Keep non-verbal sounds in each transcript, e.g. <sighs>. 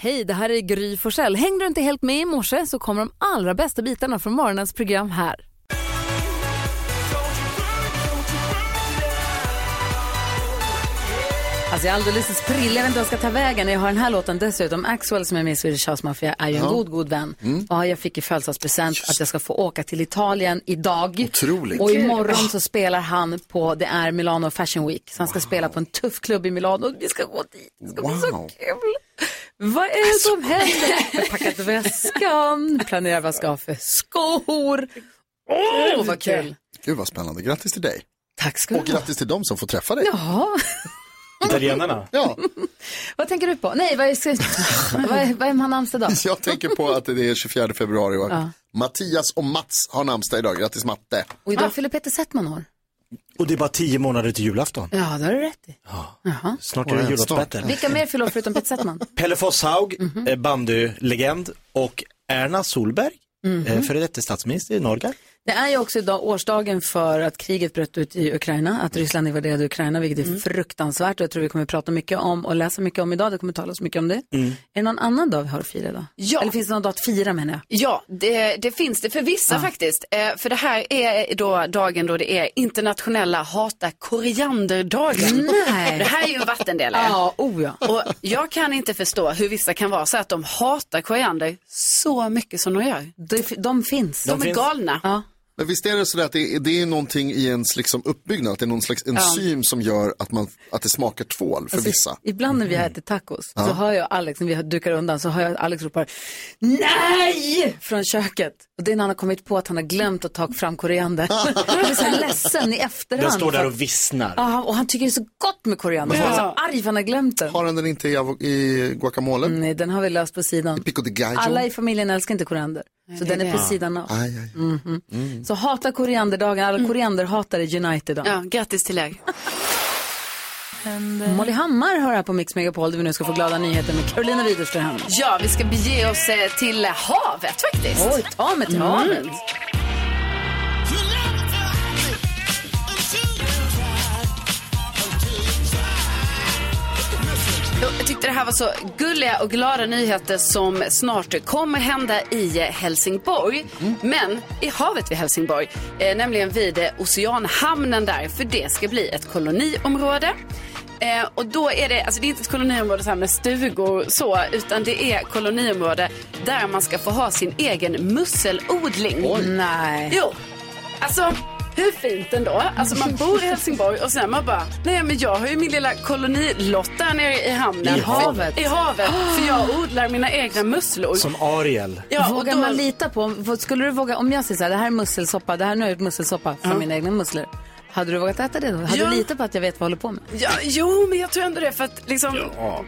Hej, det här är Gry Forssell. Hängde du inte helt med i morse så kommer de allra bästa bitarna från morgonens program här. Alltså jag är alldeles sprilla, jag vet inte jag ska ta vägen. Jag har den här låten dessutom. Axwell som är med i Swedish House Mafia är ju en god, god vän. Och jag fick i födelsedagspresent att jag ska få åka till Italien idag. Otroligt. Och imorgon så spelar han på, det är Milano Fashion Week. Så han ska spela på en tuff klubb i Milano. Vi ska gå dit, det ska bli så Wow. kul. Vad är det som händer? <laughs> Jag har packat väskan, planerar vad jag ska ha för skor. Åh, vad kul. Gud vad spännande. Grattis till dig. Tack ska du Och ha. grattis till dem som får träffa dig. Ja, <laughs> Italienarna. Ja, <laughs> vad tänker du på? Nej, vad är, vad är, vad är man namnsdag då? jag tänker på att det är 24 februari och Mattias och Mats har namnsdag idag. Grattis Matte. Och idag fyller Peter Settman år. Och det är bara tio månader till julafton. Ja, det har du rätt i. Snart är det jullåtsbattle. Vilka mer fyller förutom Peter Settman? <laughs> Pelle Fosshaug, Mhm. eh, bandylegend och Erna Solberg, Mhm. eh, före detta statsminister i Norge. Det är ju också idag årsdagen för att kriget bröt ut i Ukraina, att Ryssland invaderade Ukraina, vilket är fruktansvärt och jag tror vi kommer att prata mycket om och läsa mycket om idag, det kommer talas mycket om det. Är det någon annan dag vi har att fira idag? Ja. Eller finns det någon dag att fira menar jag? Ja, det, det finns det för vissa faktiskt. Eh, för det här är då dagen då det är internationella hata korianderdagen. Nej. Det här är ju en vattendelare. Ja, oh ja. Och jag kan inte förstå hur vissa kan vara så att de hatar koriander så mycket som de gör. De, de finns. De, är finns. galna. Ja. Men visst är det så att det är, det är någonting i ens liksom uppbyggnad, att det är någon slags enzym som gör att, man, att det smakar tvål för Alltså, vissa. Ibland när vi äter tacos så hör jag Alex, när vi dukar undan, så hör jag Alex ropa nej från köket. Och det är när han har kommit på att han har glömt att ta fram koriander. <laughs> Han blir så här ledsen i efterhand. Den står där och vissnar. Ja, och han tycker det är så gott med koriander. Så han är så arg för att han har glömt den. Har han den inte i, i guacamole? Nej, den har vi löst på sidan. Pico de gallo? Alla i familjen älskar inte koriander. Så den är på sidan av. Aj, aj. Så hata korianderdagen, alla korianderhatare unite idag. Ja, grattis till er. <laughs> Molly Hammar hör här på Mix Megapol där vi nu ska få glada nyheter med Carolina Widerström. Ja, vi ska bege oss eh, till havet faktiskt. Oj, ta mig till havet. Tyckte det här var så gulliga och glada nyheter som snart kommer hända i Helsingborg. Men i havet vid Helsingborg, eh, nämligen vid eh, Oceanhamnen där, för det ska bli ett koloniområde. Eh, och då är det, alltså det är inte ett koloniområde så här med stugor så, utan det är koloniområde där man ska få ha sin egen musselodling. Nej. Jo, alltså hur fint ändå? Alltså man bor i Helsingborg och sen man bara, nej men jag har ju min lilla kolonilott där nere i hamnen. I havet? I havet, för jag odlar mina egna musslor. Som Ariel. Ja, och Vågar då- man lita på, skulle du våga, om jag säger så här, det här är musselsoppa, det här nu är musselsoppa från mina egna musslor. Hade du vågat äta det då? Hade Ja. du litat på att jag vet vad jag håller på med? Ja, jo, men jag tror ändå det. För att liksom,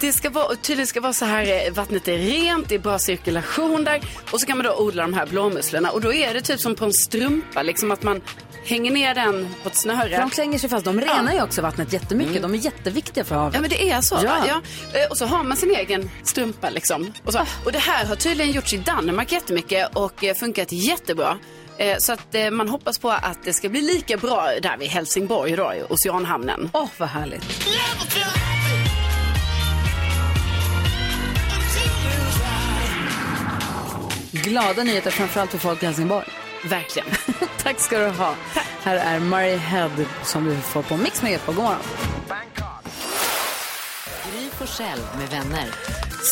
det ska vara, tydligen ska vara så här, eh, vattnet är rent, det är bra cirkulation där. Och så kan man då odla de här blåmusslorna. Och då är det typ som på en strumpa, liksom att man hänger ner den på ett snöre. För de klänger sig fast, de renar ju också vattnet jättemycket, de är jätteviktiga för havet. Ja men det är så. Ja. Ja. Eh, Och så har man sin egen strumpa liksom. Och, så. och det här har tydligen gjorts i Danmark jättemycket och eh, funkat jättebra. Eh, Så att man hoppas på att det ska bli lika bra där vid Helsingborg då, i Oceanhamnen. Åh, vad härligt. Glada nyheter framförallt för folk i Helsingborg. Verkligen. <laughs> Tack ska du ha. Här är Murray Head som du får på Mix Megapol. God morgon. Gry Forssell med vänner.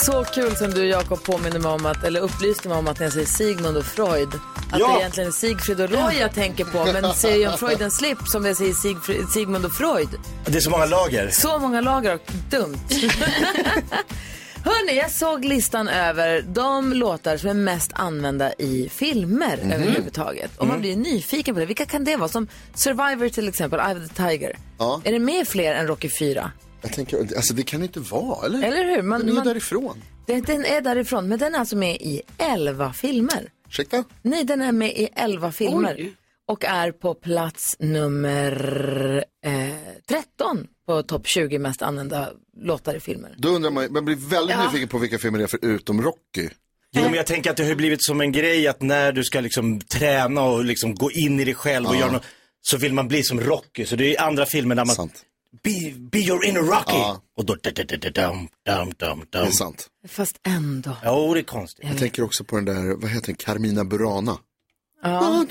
Så kul som du Jakob påminner mig om att, eller upplyste mig om att när jag säger Sigmund och Freud, att Ja. det egentligen är Sigfrid och Roy jag tänker på. Men säger jag Freud en slip som jag säger Sigfrid, Sigmund och Freud. Det är så många lager. Så många lager och dumt. <laughs> Hörni, jag såg listan över de låtar som är mest använda i filmer överhuvudtaget. Och man blir nyfiken på det. Vilka kan det vara? Som Survivor till exempel, Eye of the Tiger. Ja. Är det med fler än Rocky 4? Jag tänker, alltså det kan inte vara, eller? Eller hur? Man, Den är man, därifrån. den, den är därifrån, men den är alltså med i 11 filmer. Ursäkta? Nej, den är med i 11 filmer. Oj. Och är på plats nummer eh, 13 på topp 20 mest använda låtar i filmer. Då undrar man, man blir väldigt nyfiken på vilka filmer det är förutom Rocky. Jo, men jag tänker att det har blivit som en grej att när du ska liksom träna och liksom gå in i dig själv och göra något, så vill man bli som Rocky. Så det är andra filmer där man, Sant. be, be your inner Rocky. Ja. Och då, da, da, da, da, dum, dum, dum, Det är sant. Fast ändå. Jo, det är konstigt. Jag tänker också på den där, vad heter den, Carmina Burana. Ja.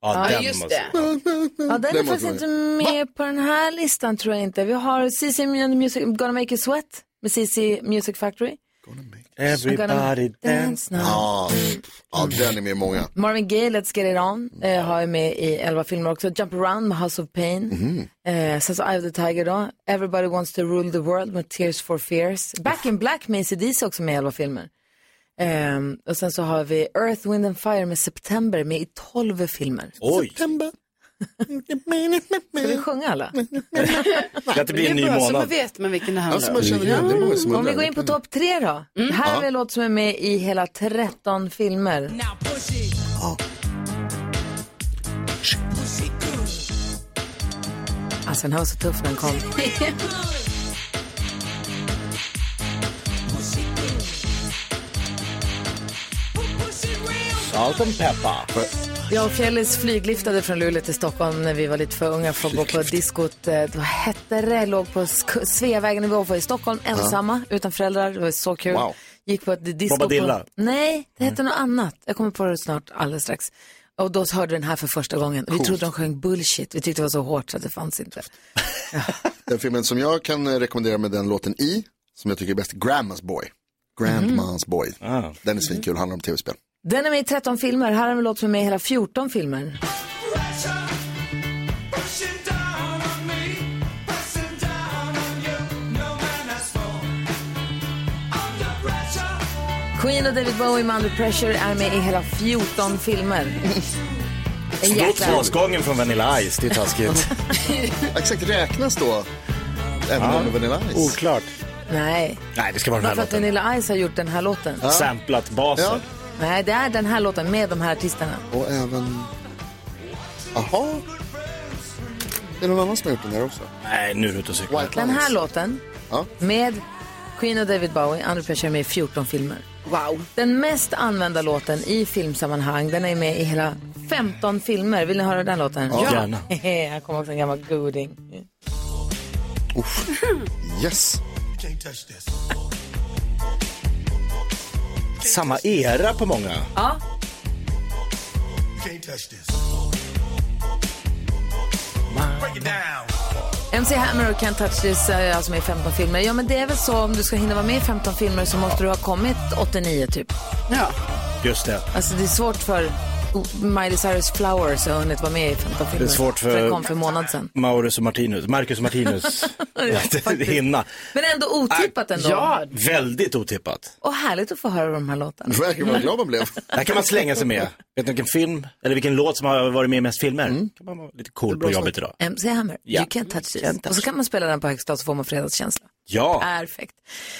Ja, den just måste- det. Ja, den är Den faktiskt måste inte med på den här listan tror jag inte. Vi har CC Music, Gonna Make You Sweat med CC Music Factory. Everybody dance. now. Ja, ja, den är med i många. Marvin Gaye, Let's Get It On, eh, har jag med i elva filmer också. Jump Around med House of Pain. Mhm. Eh, sen så Eye of the Tiger då. Everybody Wants to Rule the World med Tears for Fears. Back in Black med AC/DC också med i elva filmer. Ehm, och sen så har vi Earth, Wind and Fire med September med i tolv filmer. Oj, September. Ska vi sjunga alla? <laughs> att det blir en ny bra, så man månad. vet man vilken det handlar Alltså om. man det är många som Om vi går in på topp tre då. Här har vi en låt som är med i hela 13 filmer. Alltså den här var så tuff när den kom. <laughs> Salt and pepper. Jag och Fjällis flygliftade från Luleå till Stockholm när vi var lite för unga för att gå på diskot. Eh, Vad hette det? Låg på Sveavägen vi var i Stockholm ensamma, utan föräldrar. Det var så kul. Wow. Gick på ett disco. På... Nej, det hette något annat. Jag kommer på det snart, alldeles strax. Och då hörde vi den här för första gången. Vi trodde de sjöng bullshit. Vi tyckte det var så hårt så att det fanns inte. <laughs> Den filmen som jag kan eh, rekommendera med den låten i, som jag tycker är bäst, Grandma's Boy. Grandma's Boy. Ah. Den är svinkul, handlar om tv-spel. Den är med i 13 filmer. Här har vi låt som är med i hela 14 filmer. Queen och David Bowie med Under Pressure är med i hela 14 filmer. <laughs> En jäkla... från Vanilla Ice, det är taskigt. <laughs> Exakt, räknas då även Ja. Vanilla Ice? Oklart. Nej, Nej, det ska vara den här varför att låten. Vanilla Ice har gjort den här låten. Samplat basen. Ja. Nej, det är den här låten med de här artisterna. Och även... Aha. Det är någon annan som har gjort den här också. Nej, nu är du ute och cyklar. White Den här Lines. låten Ja. med Queen och David Bowie, Pressure, är med i 14 filmer. Wow. Den mest använda låten i filmsammanhang, den är med i hela 15 filmer. Vill ni höra den låten? Ja. Gärna. <laughs> Här kommer också en gammal goding. Uff. Yes. Samma era på många. Ja. MC Hammer och Can't Touch This är alltså med i 15 filmer. Ja, men det är väl så om du ska hinna vara med i 15 filmer så måste du ha kommit 89 typ. Ja. Just det. Alltså det är svårt för Miley Cyrus Flowers att ha hunnit vara med i 15 filmer. Det är svårt för- det kom för en månad sedan. Maurus och Martinus, Marcus och Martinus. <laughs> <laughs> faktiskt. Hinna. Men ändå otippat ändå. Ja, Väldigt otippat. Och härligt att få höra de här låtarna. Verkligen vad glad man blev. Där kan man slänga sig med. Vet ni vilken film, eller vilken låt som har varit med i mest filmer? kan man vara lite cool på jobbet idag. MC Hammer, Ja. You Can't Touch This. Can't touch Och så kan man spela den på högsta så får man fredagskänsla. Ja, Perfekt.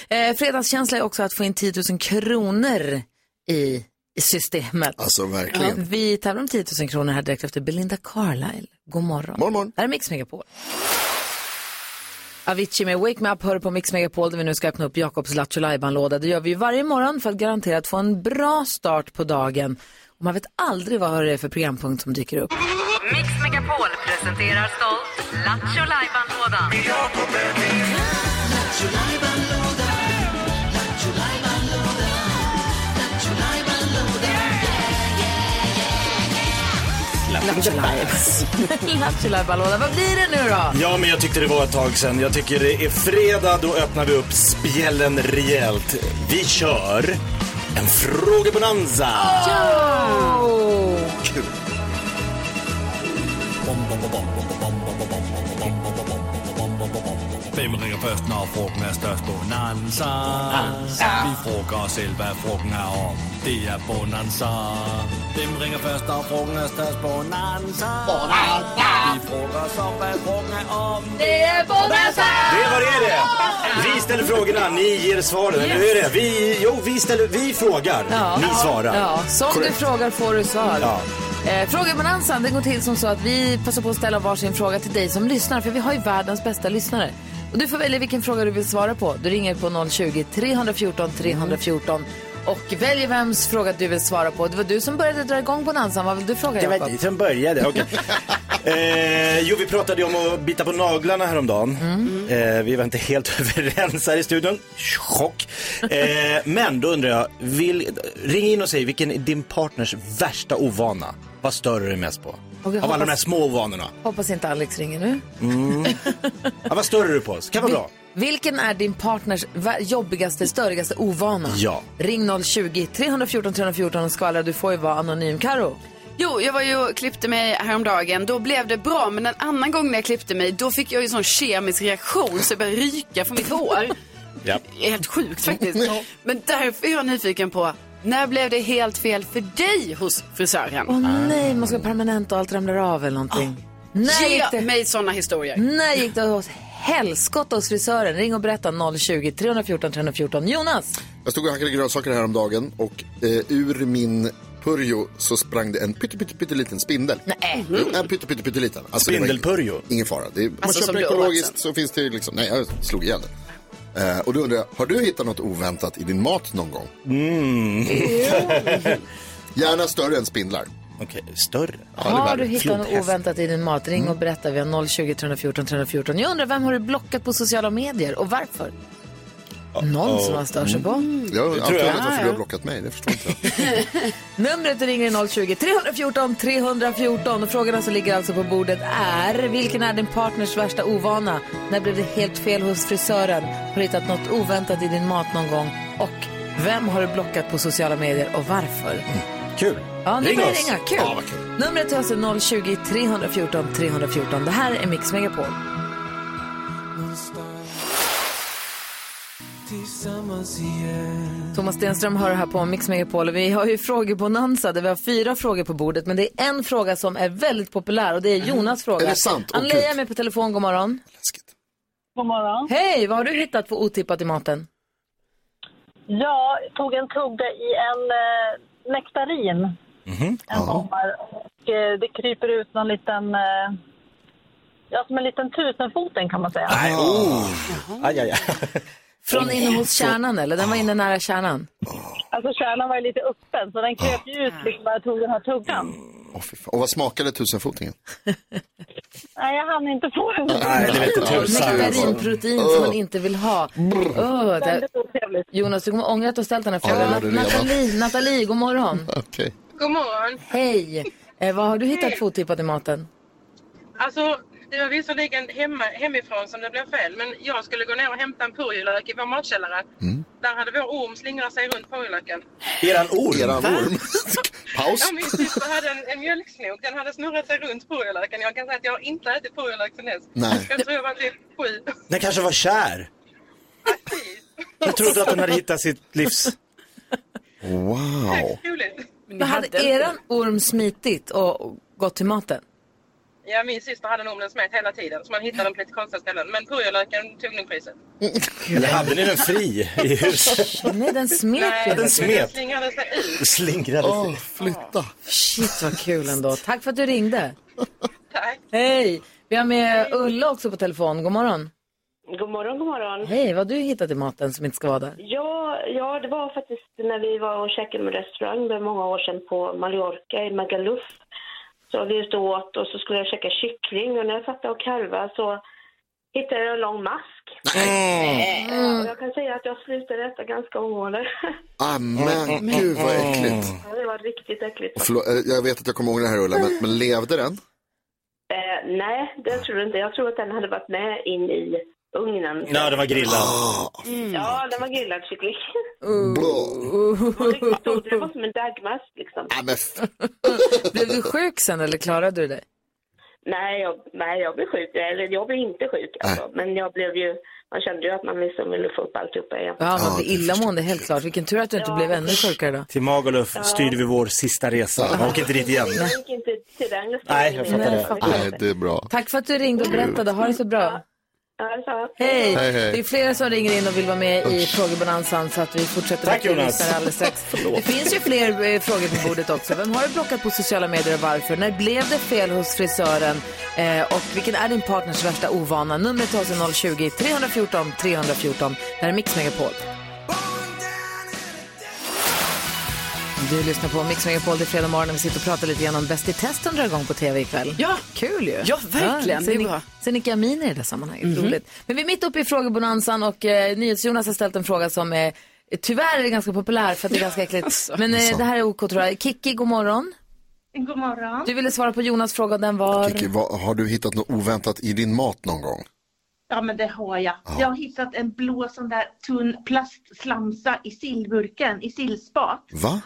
Eh, fredagskänsla är också att få in 10 000 kronor i systemet. Alltså verkligen. Vi tävlar om 10 000 kronor här direkt efter Belinda Carlisle. God morgon. Morgon, morgon. Här är Mix Megapol. Avicii med Wake Me Up hör på Mix Megapol där vi nu ska öppna upp Jakobs Lattjo låda Det gör vi varje morgon för att garantera att få en bra start på dagen. Och man vet aldrig vad det är för programpunkt som dyker upp. Mix Megapol presenterar stolt Lattjo Lajban-lådan. Lattjo låda <laughs> Vad blir det nu då? ja, men jag tyckte det var ett tag sedan. Jag tycker det är fredag, då öppnar vi upp spjällen rejält. Vi kör en frågebonanza. Kul. Hvem ringer først, når frugten er størst? Bonanza. Vi frågar os selv, hvad frugten er om. Det er Bonanza. Hvem ringer først, når frugten er størst? Bonanza. Vi frågar os om, hvad frugten er om. Det är Bonanza! Det var det är det. Vi ställer frågorna, ni ger svaren. Eller hur är det? Vi, jo, vi, ställer, vi frågar, ni svarar. Ja, som du frågar får du svar. Ja. Eh, Frågebonanzan, det går till som så att vi passar på att ställa varsin fråga till dig som lyssnar, för vi har ju världens bästa lyssnare. Och du får välja vilken fråga du vill svara på. Du ringer på 020-314 314. och väljer vems fråga du vill svara på. Det var du som började dra igång bonanzan. Vad vill du fråga Det var Jakob? dit som började, okej. <laughs> eh, jo, vi pratade ju om att bita på naglarna häromdagen. Eh, vi var inte helt <laughs> överens här i studion. Chock. Eh, men då undrar jag, vill, ring in och säg vilken är din partners värsta ovana? Vad stör du dig mest på? Okej, Av alla hoppas- de här små ovanorna. Hoppas inte Alex ringer nu. Ja, vad stör du på? Kan vara bra. Vilken är din partners jobbigaste, störigaste ovana? Ja. Ring 020-314 314 och skvallra. Du får ju vara anonym. Karo. Jo, jag var ju och klippte mig häromdagen. Då blev det bra, men en annan gång när jag klippte mig, då fick jag ju sån kemisk reaktion så jag började ryka från mitt hår. Ja. Det är helt sjukt faktiskt. <laughs> Men därför är jag nyfiken på, när blev det helt fel för dig hos frisören? Åh nej, man ska permanent och allt ramlar av eller någonting. När Ge det, mig såna historier. när gick det hos helskott hos frisören? Ring och berätta 020-314 314. Jonas. Jag stod och hackade grönsaker häromdagen och eh, ur min purjo så sprang det en pytte, pytte, pytteliten spindel. Nej. Jo, En pytte, pytte, pytteliten. Alltså, Spindelpurjo? ingen- fara. Det är, man Alltså, som köper åt ekologiskt så finns det ju liksom, nej jag slog ihjäl den. Eh, och då undrar jag, har du hittat något oväntat i din mat någon gång? Mm. <laughs> Gärna större än spindlar. Okej, större? Ja, det är Har värre. du hittat något Flodhäst. oväntat i din mat? Ring och berätta. Vi har 020 314 314. Jag undrar, vem har du blockat på sociala medier och varför? Någon som man stör sig på. Jag har alltid tror jag. undrat varför du har blockat mig, det förstår inte jag. <laughs> Numret du ringer är 020 314 314 och frågorna som ligger alltså på bordet är vilken är din partners värsta ovana? När blev det helt fel hos frisören? Har du hittat något oväntat i din mat någon gång? Och vem har du blockat på sociala medier och varför? Kul. Ja, nu Ring oss. ringa. Kul. Ja, kul. Numret är alltså 020 314 314. Det här är Mix Megapol. Thomas Stenström hör här på Mix Megapol. Vi har ju frågebonanza där vi har fyra frågor på bordet. Men det är en fråga som är väldigt populär och det är Jonas fråga. Är det sant? Åh, Ann-Leia är med på telefon. God morgon. Läskigt. God morgon. Hej, vad har du hittat på otippat i maten? Jag tog en tugga i en eh, nektarin en sommar. Och, eh, det kryper ut någon liten... Eh, ja, som en liten tusenfoting kan man säga. Nej, oh. Aj, aj, aj. Från inne hos kärnan eller? Den var inne nära kärnan. Alltså kärnan var ju lite öppen så den kröp ju ut liksom när jag tog den här tuggan. Åh, fy fan. Och vad smakade tusenfotingen? <laughs> Nej, jag hann inte få den. Nej, det vet inte tusan. Nektarinprotein som man inte vill ha. Åh, det... Jonas, du kommer ångra att du har ställt den här Ja, frågan. det redan. Nathalie, Nathalie, god morgon. <laughs> Okej. God morgon. Hej. Eh, vad har du hittat för otippat i maten? Alltså, det var visserligen hemma, hemifrån som det blev fel, men jag skulle gå ner och hämta en purjolök i vår matkällare. Där hade vår orm slingrat sig runt purjolöken. Eran orm? Eran orm. <laughs> Paus. Ja, min syster hade en, en mjölksnog. Den hade snurrat sig runt purjolöken. Jag kan säga att jag har inte ätit purjolök sedan dess. Nej. Jag tror jag var typ sju. Den kanske var kär. Jag trodde att den hade hittat sitt livs... Wow. Roligt. Men hade eran orm smitit och och gått till maten? Ja, min syster hade en orm den smet hela tiden. Så man hittade den på lite konstiga ställen. Men purjolöken tog nog priset. Eller hade ni den fri i huset? Nej, den smet ju. den smet. slingrade sig ut. Slingrade sig. Åh, flytta. Shit vad kul ändå. Tack för att du ringde. Tack. Hej. Vi har med Ulla också på telefon. God morgon. God morgon, god morgon. Hej, vad har du hittat i maten som inte ska vara där? Ja, ja, det var faktiskt när vi var och käkade med restaurang för många år sedan på Mallorca i Magaluf. Så vi stod och åt och så skulle jag käka kyckling och när jag satt och karva så hittade jag en lång mask. Ja, och jag kan säga att jag slutade äta ganska omgående. Ah, men gud vad äckligt. Ja, det var riktigt äckligt. Förlåt, eh, jag vet att jag kommer ihåg det här Ulla, men, men levde den? Eh, nej, det tror jag inte. Jag tror att den hade varit med in i ugnen. Ja, den var grillad. Ja, den var grillad kyckling. Det var som en dagmask liksom. Blev du sjuk sen eller klarade du dig? Nej, jag, nej, jag blev sjuk. Eller jag blev inte sjuk alltså. Men jag blev ju, man kände ju att man liksom ville få upp alltihopa igen. Ja, man blir illamående helt klart. Vilken tur att du inte blev ännu sjukare då. Till Magaluf styrde vi vår sista resa. Man åker inte dit igen. Jag gick inte till den. Nej, jag fattar det. nej, det är bra. Tack för att du ringde och berättade. Ha det så bra. Ja. Hej! Hej, hej. Det är flera som ringer in och vill vara med i frågebonanzan så att vi fortsätter Tack, Jonas. alldeles strax. <laughs> Det finns ju fler eh, frågor på bordet också. Vem har du blockat på sociala medier och varför? När blev det fel hos frisören? Eh, och vilken är din partners värsta ovana? Numret till oss är 020 314 314. Det här är Mix Megapol. Du lyssnar på Mix Megapol, det är fredag morgon och vi sitter och pratar lite grann om Bäst i test som drar igång på tv ikväll. Ja. Kul ju. Ja, verkligen. Det är bra. Sen Nicka Amin i det sammanhanget, Mhm. roligt. Men vi är mitt uppe i frågebonanzan och eh, NyhetsJonas har ställt en fråga som är Tyvärr är ganska populär för att det är ganska äckligt. Men eh, det här är OK tror jag. Kikki, god morgon. God morgon. Du ville svara på Jonas fråga och den var... Kiki, vad, har du hittat något oväntat i din mat någon gång? Ja, men det har jag. Jag har hittat en blå sån där tunn plastslamsa i sillburken, i sillspat. Va?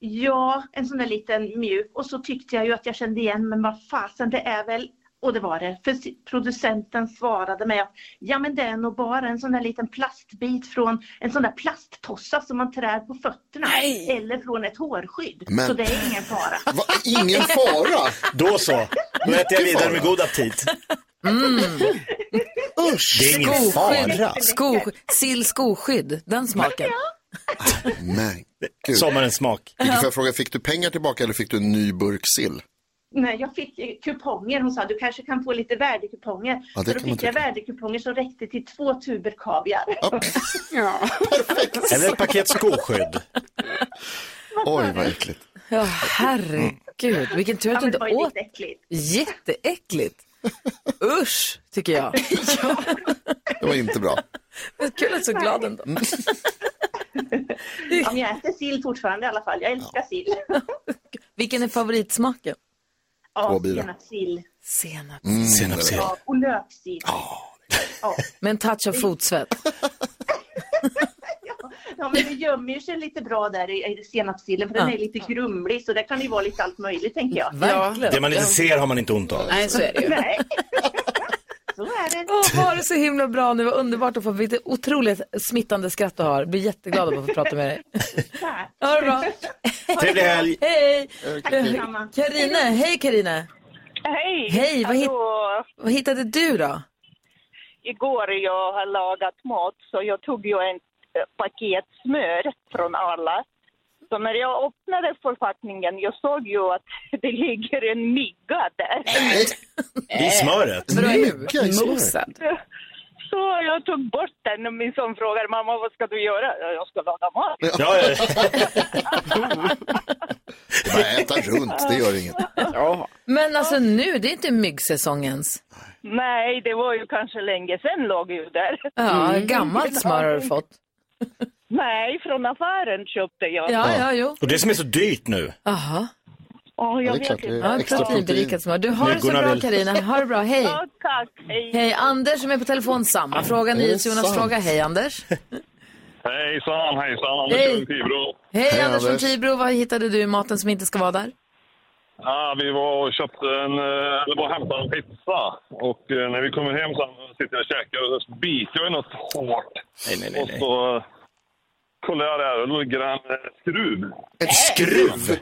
Ja, en sån där liten mjuk. Och så tyckte jag ju att jag kände igen, men vad fasen, det är väl... Och det var det. För producenten svarade mig att ja men det är nog bara en sån där liten plastbit från en sån där plasttossa som man trär på fötterna. Eller från ett hårskydd. Men- Så det är ingen fara. <laughs> Va? Ingen fara? Då så. Då äter jag vidare med god aptit. Usch! Det är ingen fara. Sill skoskydd, den smaken. <laughs> Men gud. Sommarens smak. Kiki, får jag fråga, fick du pengar tillbaka eller fick du en ny burk sill? Nej, jag fick kuponger. Hon sa du kanske kan få lite värdekuponger. Ja, så då fick jag värdekuponger som räckte till två tuber kaviar. <laughs> Eller ett paket skoskydd. Oj, vad äckligt. Ja, herregud. Vilken tur Ja, att du inte det var ju åt. lite äckligt. Jätteäckligt. <laughs> Usch, tycker jag. Det var inte bra. Men Kul att du är så glad ändå. Ja, men jag äter sill fortfarande i alla fall. Jag älskar sill. Vilken är favoritsmaken? Ja, senapssill. Senap. Mm, Senapssill. Ja, och löksill. Med en touch av fotsvett. <laughs> Ja, men det gömmer ju sig lite bra där i, i senapssillen för den Ja. är lite grumlig så det kan ju vara lite allt möjligt tänker jag. Verkligen. Det man inte ser har man inte ont av. Nej, så är det ju. Nej. <laughs> så är det. Åh, ha det så himla bra nu. Vad underbart att få vilket otroligt smittande skratt du har. Blir jätteglad av att få prata med dig. Tack. <laughs> Ha det bra. Trevlig helg. Hej! Karine, hej Karine. Hej! Hej, vad, hit, vad hittade du då? Igår jag har lagat mat så jag tog ju en eh, paket smör från Arla. Så när jag öppnade förpackningen jag såg ju att <laughs> det ligger en mygga där. I smöret. Mygga i smör. Mosad. Så jag tog bort den och min son frågade mamma vad ska du göra? "Ja, Jag ska laga mat. Ja, ja. Det är <laughs> bara äta runt, det gör inget. Men alltså nu, det är inte myggsäsong ens. Nej, det var ju kanske länge sedan låg ju där. Ja, gammalt smör har du fått. <laughs> Nej, från affären köpte jag. Ja, ja, jo. Och det som är så dyrt nu. Jaha. Åh, Ja, jag det är vet klart, det inte. är Ja, extra protein. proteinberikat smör. Du har det så bra Karina. Ha det bra, hej. Ja, tack. Hej. Hej, Anders som är på telefon. Samma fråga, sant? fråga. Hej Anders. Hejsan, hejsan. Anders Hej. från Tibro. Hej, Hej, Anders från. Tibro. Vad hittade du i maten som inte ska vara där? Ja, vi var och köpte en, eh, eller och hämtade en pizza. Och eh, när vi kommer hem så sitter jag och käkar och så biter jag i något hårt. Nej, nej, nej. Och så kollar jag där och då ligger en eh, skruv. Ett skruv?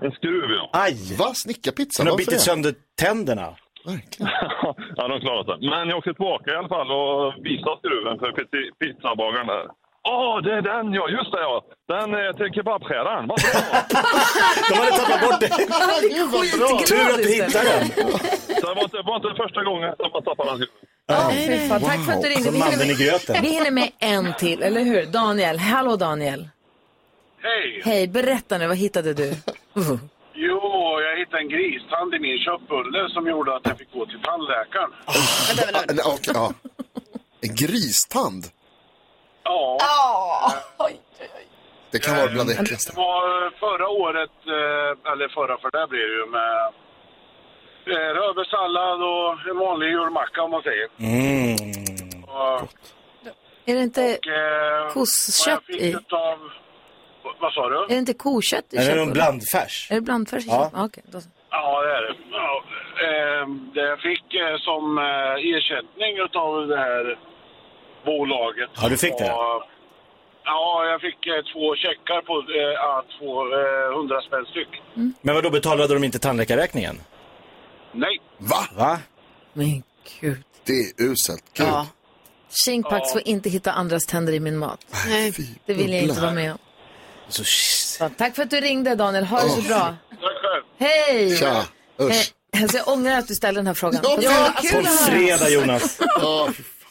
En skruv, ja. Aj! Va? Snickarpizza? Den har bitit det? sönder tänderna. Verkligen. <laughs> ja, de klarade sig. Men jag åkte tillbaka i alla fall och visade skruven för pizzabagaren där. Åh, det är den ja, just det ja. Den är till kebabskäran. Vad bra! <laughs> De hade tappat bort det. <laughs> Gud, vad bra. Tur att du hittade den. Det var inte, det var inte första gången som man tappade den. Ja, fy fan. Tack för att du ringde. Som Vi hinner mannen i med, gröten. vi hinner med en till, eller hur? Daniel. Hallå Daniel. Hej! Hej, berätta nu. Vad hittade du? Uh. <laughs> Jo, jag hittade en gristand i min köttbulle som gjorde att jag fick gå till tandläkaren. Ah, okej, ja. En gristand? Ja, Det kan vara bland det äckligaste. det var eh, förra året, eh, eller förra för det blir det ju med eh, rödbetssallad och en vanlig julmacka om man säger. Mm. Och, Är det inte, och, eh, jag i? utav, vad sa du? är det inte kokött i Är det någon blandfärs? Är det blandfärs i Ja. köttbullen? Okej, då. Ja, det är det. Ja, eh, det jag fick eh, som eh, ersättning utav det här bolaget. Ja, du fick det? var- Ja, jag fick eh, två checkar på eh, ja, två, eh, 100 spänn styck. Men vad då betalade de inte tandläkarräkningen? Nej. Va? Va? Men gud. Det är uselt. Gud. Ja. Kinkpax får inte hitta andras tänder i min mat. Nej, Det vill jag inte vara med om. Så, Så, tack för att du ringde Daniel. Ha det så bra. Tack själv. Hej! Tja, usch. Hej. Alltså, jag ångrar att du ställde den här frågan. Ja, det var kul på fredag Jonas.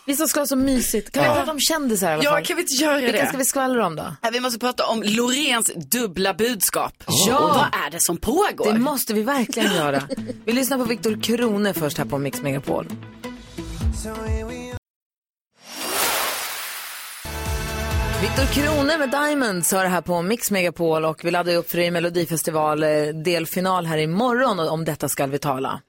Ja. Vi som ska ha så mysigt. Kan vi Ja. prata om kändisar i alla Ja, fall? kan vi inte göra Vilka det? ska vi skvallra om då? Ja, Vi måste prata om Loreens dubbla budskap. Ja. Och vad är det som pågår? Det måste vi verkligen göra. Vi lyssnar på Viktor Krone först här på Mix Megapol. Viktor Krone med Diamonds har det här på Mix Megapol och vi laddar upp för i Melodifestival eh, delfinal här imorgon och om detta ska vi tala.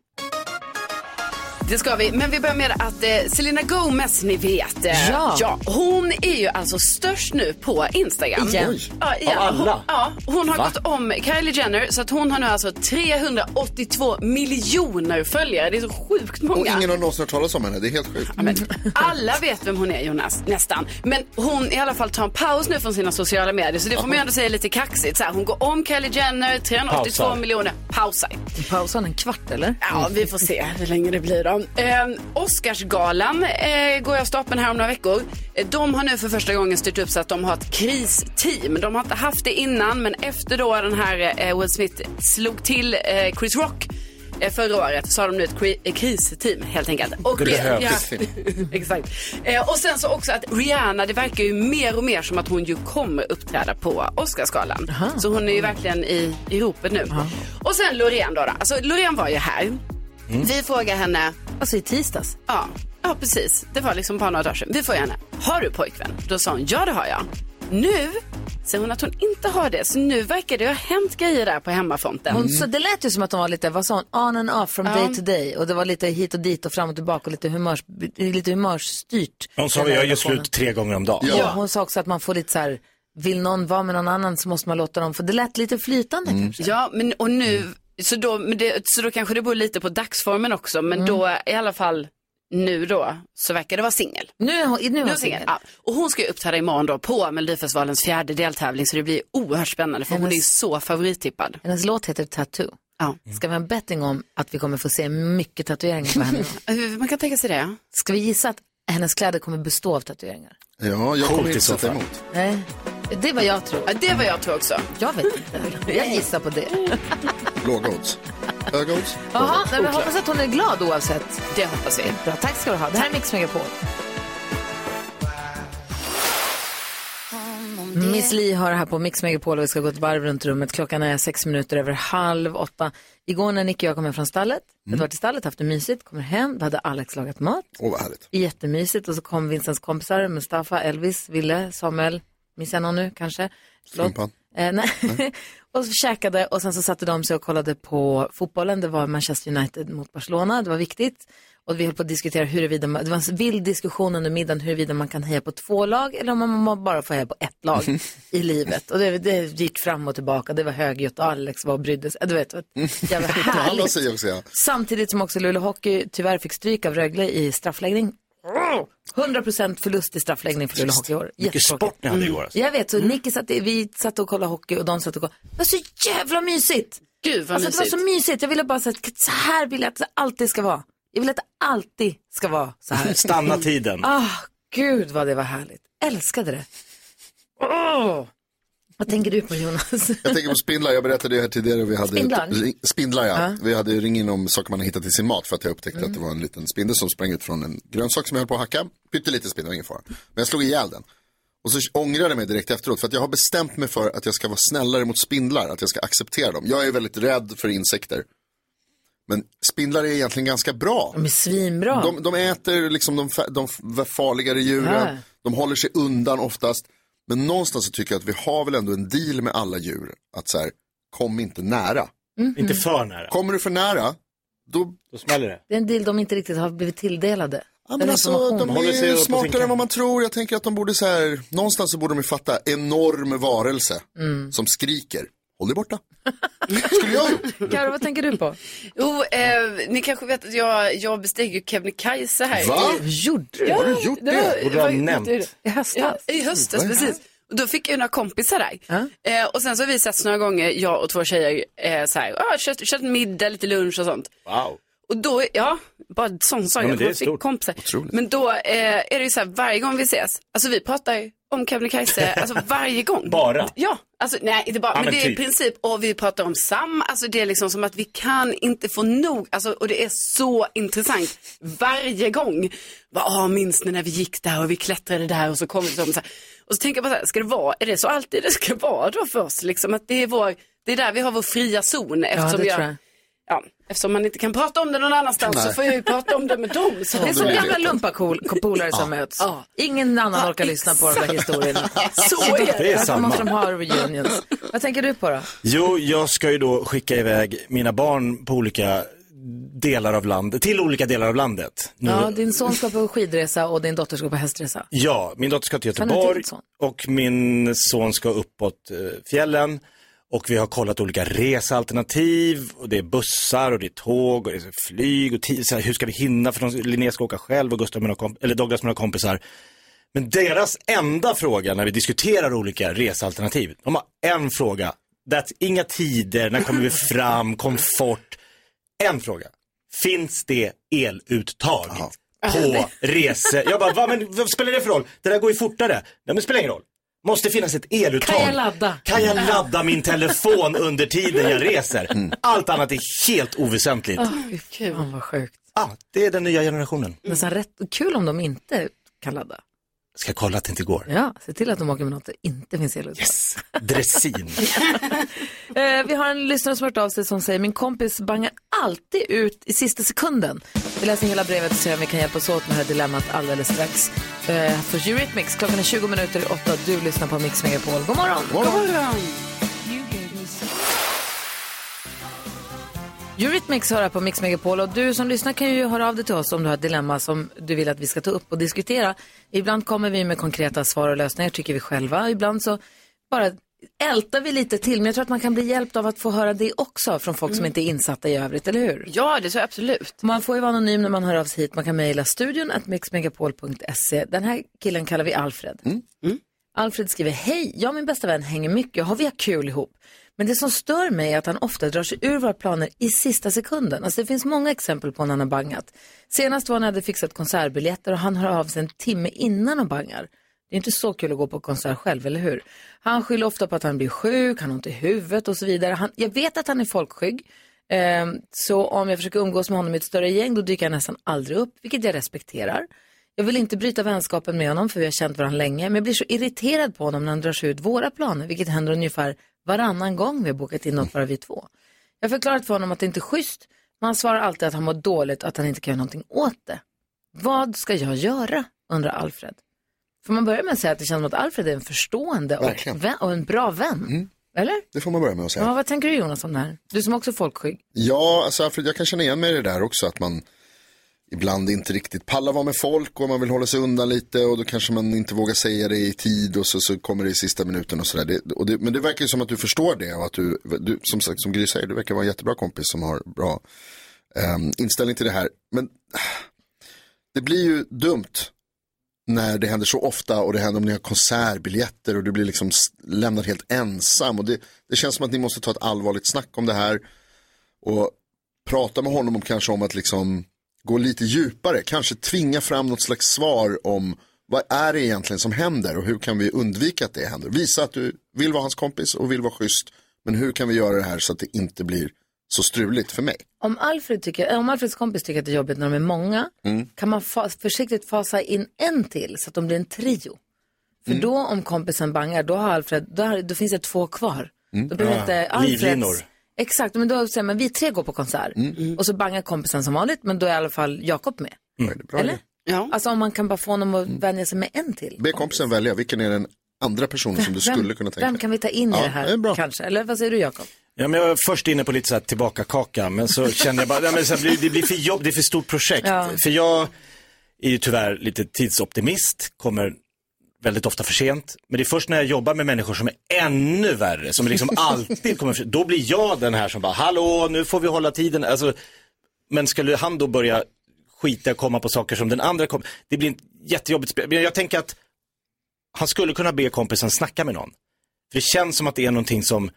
Det ska vi, men vi börjar med att eh, Selena Gomez, ni vet. Eh, Ja. Hon är ju alltså störst nu på Instagram. Igen. Oj. Ja, igen. Av alla? Hon, ja, hon har Va? gått om Kylie Jenner så att hon har nu alltså 382 miljoner följare. Det är så sjukt många. Och ingen har någonsin hört talas om henne, det är helt sjukt. Ja, men alla vet vem hon är Jonas, nästan. Men hon i alla fall tar en paus nu från sina sociala medier. Så det får man ju ändå säga lite kaxigt. Så här, hon går om Kylie Jenner, 382 Pausar. miljoner. Pausar. Pausar en kvart eller? Ja, vi får se hur länge det blir då. Eh, Oscarsgalan eh, går jag stapeln här om några veckor. Eh, de har nu för första gången styrt upp så att de har ett kristeam. De har inte haft det innan, men efter då den här eh, Will Smith slog till eh, Chris Rock eh, förra året så har de nu ett kri- kristeam helt enkelt. Och, Det behövs. ja, <laughs> exakt. Eh, och sen så också att Rihanna, det verkar ju mer och mer som att hon ju kommer uppträda på Oscarsgalan. Så hon är ju verkligen i, i ropet nu. Och sen Loreen då. då. Alltså Loreen var ju här. Vi frågar henne. Alltså i tisdags? Ja, ja precis. Det var liksom bara några dagar sedan. Vi frågar henne. Har du pojkvän? Då sa hon ja det har jag. Nu säger hon att hon inte har det. Så nu verkar det ha hänt grejer där på hemmafronten. Hon, så det lät ju som att de var lite, vad sa hon, on and off from Ja. day to day. Och det var lite hit och dit och fram och tillbaka och lite, humörs, lite humörsstyrt. Hon sa här gör slut tre gånger om dagen. Ja. hon sa också att man får lite så här, vill någon vara med någon annan så måste man låta dem, för det lät lite flytande kanske. Ja, men och nu, så, då, det, så då kanske det beror lite på dagsformen också. Men då i alla fall nu då så verkar det vara singel. Nu är hon, nu är hon singel. Ja. Och hon ska ju uppträda imorgon då på Melodifestivalens fjärde deltävling så det blir oerhört spännande för hon är ju Hennes- så favorittippad. Hennes låt heter Tattoo. Ja. Ska vi ha en betting om att vi kommer få se mycket tatueringar på henne? <laughs> Man kan tänka sig det. Ska vi gissa att hennes kläder kommer bestå av tatueringar? Ja, jag kommer inte sätta emot. Nej, det vad jag tror. Ja, det var jag tror också. Jag vet inte. Jag gissar på det. Låga odds. Höga odds. Jaha, nej, men hoppas att hon är glad oavsett. Det hoppas vi. Bra, tack ska du ha. Det här är Mix Megapol. Miss Li har det här på Mix Megapol och vi ska gå ett varv runt rummet. Klockan är sex minuter över halv åtta. Igår när Nicky och jag kom hem från stallet, vi hade varit i stallet, haft det mysigt, kommer hem, då hade Alex lagat mat. Åh, vad härligt. Jättemysigt och så kom Vincents kompisar, Mustafa, Elvis, Ville, Samuel, minns jag någon nu kanske? Strumpan. Eh, nej. <laughs> och så käkade och sen så satte de sig och kollade på fotbollen. Det var Manchester United mot Barcelona, det var viktigt. Och vi höll på att diskutera huruvida, man, det var en vild diskussion under middagen huruvida man kan heja på två lag eller om man bara får heja på ett lag <laughs> i livet. Och det, det gick fram och tillbaka, det var högljutt och Alex var och brydde sig. Du vet, det var <laughs> jävla härligt. säger också ja. Samtidigt som också Luleå Hockey tyvärr fick stryk av Rögle i straffläggning. 100% förlust i straffläggning för Luleå Hockey i år. Mycket sport ni hade igår. Alltså. Jag vet, så Nicky satt, vi satt och kollade hockey och de satt och kollade. Det var så jävla mysigt. Gud vad alltså, mysigt. Det var så mysigt. Jag ville bara säga att så här vill jag att det alltid ska vara. Jag vill att det alltid ska vara så här. <laughs> Stanna tiden. Ah, gud vad det var härligt. Älskade det. Åh! Vad tänker du på Jonas? <laughs> Jag tänker på spindlar, jag berättade ju här tidigare. Vi hade Spindlar? Ring, spindlar ja. Ja. Vi hade ring in om saker man har hittat i sin mat för att jag upptäckte att det var en liten spindel som sprang ut från en grönsak som jag höll på att hacka. Pytteliten spindel, ingen fara. Men jag slog ihjäl den. Och så ångrade jag mig direkt efteråt för att jag har bestämt mig för att jag ska vara snällare mot spindlar, att jag ska acceptera dem. Jag är väldigt rädd för insekter. Men spindlar är egentligen ganska bra. De är svinbra. De, de äter liksom de, de farligare djuren. Ja. De håller sig undan oftast. Men någonstans så tycker jag att vi har väl ändå en deal med alla djur. Att så här, kom inte nära. Mhm. Inte för nära. Kommer du för nära, då... Då smäller det. Det är en deal de inte riktigt har blivit tilldelade. Ja, men alltså, de är på smartare än vad man tror. Jag tänker att de borde så här, någonstans så borde de ju fatta enorm varelse Mm. som skriker. Håll dig borta. Skulle jag gjort. <laughs> Karo, vad tänker du på? Jo, eh, ni kanske vet att jag, jag besteg ju Kebnekaise här. Va? Gjorde du? Ja, Har du gjort det? Borde du ha var- nämnt. det- I höstas? Ja, i höstas, det precis. Och då fick jag några kompisar där. Ja. Eh, och sen så har vi setts några gånger, jag och två tjejer, eh, så här, ah, kört, kört middag, lite lunch och sånt. Wow. Och då, ja, bara en sån sak. Ja, men det är stort. kompisar. Otroligt. Men då eh, är det ju så här, varje gång vi ses, alltså vi pratar om Kebnekaise, alltså varje gång. <laughs> Bara? Ja, alltså nej, inte bara, Ja, men, men det är i typ. princip, och vi pratar om samma, alltså det är liksom som att vi kan inte få nog, alltså, och det är så intressant varje gång. Vad, ah, minns ni när vi gick där och vi klättrade där och så kom vi så här. Och så tänker jag bara så här, ska det vara, är det så alltid det ska vara då för oss? Liksom att det är vår, det är där vi har vår fria zon eftersom det jag, tror jag. Ja, eftersom man inte kan prata om det någon annanstans så Nej. får jag ju prata om det med dem. Så Det är som gamla lumpapolare som möts. Ja. Ingen annan Ja, orkar lyssna på de där historierna. <laughs> Så är det. Det är samma. måste de ha reunions. Vad tänker du på då? Jo, jag ska ju då skicka iväg mina barn på olika delar av landet, till olika delar av landet. Nu, Ja, din son ska på skidresa och din dotter ska på hästresa. Ja, min dotter ska till Göteborg och min son ska uppåt eh, fjällen. Och vi har kollat olika resealternativ och det är bussar och det är tåg och det är flyg och tid, här, hur ska vi hinna för de, Linnea ska åka själv och Gustav med några komp- eller Douglas med några kompisar. Men deras enda fråga när vi diskuterar olika resealternativ, de har en fråga. That's inga tider, när kommer vi <laughs> fram, komfort. En fråga. Finns det eluttag på resor? Jag bara, Va, men vad spelar det för roll? Det där går ju fortare. Nej men det spelar ingen roll. Måste finnas ett eluttag. Kan jag ladda? Kan jag ladda min telefon under tiden jag reser? Allt annat är helt oväsentligt. Oh, kul. Oh, vad sjukt. Ja, det är den nya generationen. Nästan rätt kul om de inte kan ladda. Ska kolla att det inte går. Ja, se till att de åker med något det inte finns eluttag. Yes. Dressin. <laughs> Eh, vi har en lyssnare som har hört av sig som säger min kompis bangar alltid ut i sista sekunden. Vi läser hela brevet och ser om vi kan hjälpas åt med det här dilemmat alldeles strax. Eh, för Eurythmics, klockan är 20 minuter i åtta och du lyssnar på Mix Megapol. God morgon! God morgon. Eurythmics hör här på Mix Megapol och du som lyssnar kan ju höra av dig till oss om du har ett dilemma som du vill att vi ska ta upp och diskutera. Ibland kommer vi med konkreta svar och lösningar tycker vi själva. Ibland så bara ältar vi lite till men jag tror att man kan bli hjälpt av att få höra det också från folk som inte är insatta i övrigt, eller hur? Ja, det så absolut. Man får ju vara anonym när man hör av sig hit. Man kan mejla studion at mixmegapol.se. Den här killen kallar vi Alfred. Alfred skriver, hej, jag och min bästa vän hänger mycket och har vi kul ihop. Men det som stör mig är att han ofta drar sig ur våra planer i sista sekunden. Alltså det finns många exempel på när han har bangat. Senast var när jag hade fixat konsertbiljetter och han hör av sig en timme innan och bangar. Det är inte så kul att gå på konsert själv, eller hur? Han skyller ofta på att han blir sjuk, han har ont i huvudet och så vidare. Han, jag vet att han är folkskygg. Ehm, så om jag försöker umgås med honom i ett större gäng då dyker han nästan aldrig upp, vilket jag respekterar. Jag vill inte bryta vänskapen med honom för vi har känt varandra länge, men jag blir så irriterad på honom när han drar sig ut våra planer, vilket händer ungefär varannan gång vi har bokat in något bara vi två. Jag har förklarat för honom att det inte är schysst, men han svarar alltid att han mår dåligt och att han inte kan göra någonting åt det. Vad ska jag göra? undrar Alfred. Får man börja med att säga att det känns som att Alfred är en förstående och, vän, och en bra vän? Eller? Det får man börja med att säga. Ja, vad tänker du Jonas om det här? Du som också är folkskygg. Ja, alltså Alfred, jag kan känna igen mig i det där också, att man ibland inte riktigt pallar vara med folk och man vill hålla sig undan lite och då kanske man inte vågar säga det i tid och så, så kommer det i sista minuten och sådär. Men det verkar ju som att du förstår det och att du, du som sagt, som Gry säger, du verkar vara en jättebra kompis som har bra um, inställning till det här. Men <sighs> det blir ju dumt när det händer så ofta och det händer om ni har konsertbiljetter och du blir liksom lämnad helt ensam. Och det, det känns som att ni måste ta ett allvarligt snack om det här och prata med honom om kanske om att liksom gå lite djupare, kanske tvinga fram något slags svar om vad är det egentligen som händer och hur kan vi undvika att det händer. Visa att du vill vara hans kompis och vill vara schysst, men hur kan vi göra det här så att det inte blir så struligt för mig. Om, Alfred tycker, äh, om Alfreds kompis tycker att det är jobbigt när de är många, Mm. kan man fa försiktigt fasa in en till så att de blir en trio. För Mm. då om kompisen bangar, då, har Alfred, då, har, då finns det två kvar. Mm. Då behöver Ja, inte Alfreds... livlinor. Exakt, men då säger man vi tre går på konsert. Mm. Och så bangar kompisen som vanligt, men då är i alla fall Jakob med. Eller? Ja. Alltså om man kan bara få honom att Mm. vänja sig med en till. Be kompisen välja, vilken är den andra personen som du Vem- skulle kunna tänka Vem dig? kan vi ta in i Ja, det här det kanske? Eller vad säger du Jakob? Ja, men jag var först inne på lite så här tillbaka kaka, men så kände jag bara, ja, men så här, blir- det blir för jobb, det är för stort projekt. Ja. För jag är ju tyvärr lite tidsoptimist, kommer väldigt ofta för sent. Men det är först när jag jobbar med människor som är ännu värre, som liksom <laughs> alltid kommer för sent. Då blir jag den här som bara, hallå, nu får vi hålla tiden. Alltså, men skulle han då börja skita och komma på saker som den andra kom, det blir ett jättejobbigt spel. Men jag tänker att han skulle kunna be kompisen snacka med någon. För det känns som att det är någonting som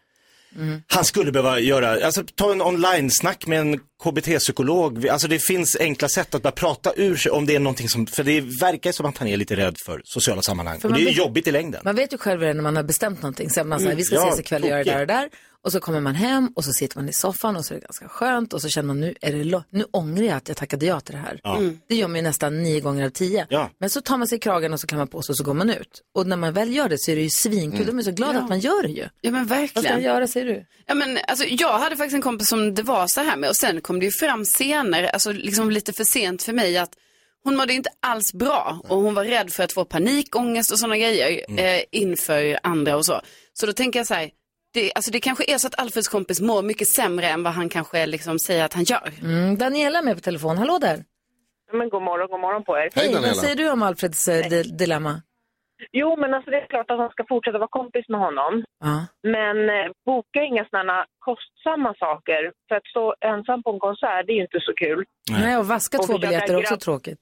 han skulle behöva göra, alltså ta en online-snack med en KBT-psykolog. Alltså det finns enkla sätt att bara prata ur sig om det är någonting som, för det verkar som att han är lite rädd för sociala sammanhang. För och det är ju vet- jobbigt i längden. Man vet ju själv redan när man har bestämt någonting. Så man säger, Mm. vi ska Ja, ses ikväll och göra det där och där. Och så kommer man hem och så sitter man i soffan och så är det ganska skönt. Och så känner man nu, är det nu ångrar jag att jag tackade ja till det här. Ja. Mm. Det gör man ju nästan nio gånger av tio. Ja. Men så tar man sig i kragen och så kan man på sig och så går man ut. Och när man väl gör det så är det ju svinkul. De är så glada Ja. att man gör det ju. Ja men verkligen. Vad ska jag göra säger du? Ja, men, alltså, jag hade faktiskt en kompis som det var så här med och sen kom det ju fram senare, alltså liksom lite för sent för mig att hon mådde inte alls bra och hon var rädd för att få panikångest och sådana grejer eh, inför andra och så. Så då tänker jag så här, det, alltså, det kanske är så att Alfreds kompis mår mycket sämre än vad han kanske liksom säger att han gör. Mm, Daniela är med på telefon. Hallå där. Men god morgon, god morgon på er. Hej, vad säger du om Alfreds eh, di- dilemma? Jo, men alltså det är klart att han ska fortsätta vara kompis med honom. Ja. Men eh, boka inga sådana kostsamma saker. För att stå ensam på en konsert, det är ju inte så kul. Nej, och vaska Och två biljetter är också tråkigt.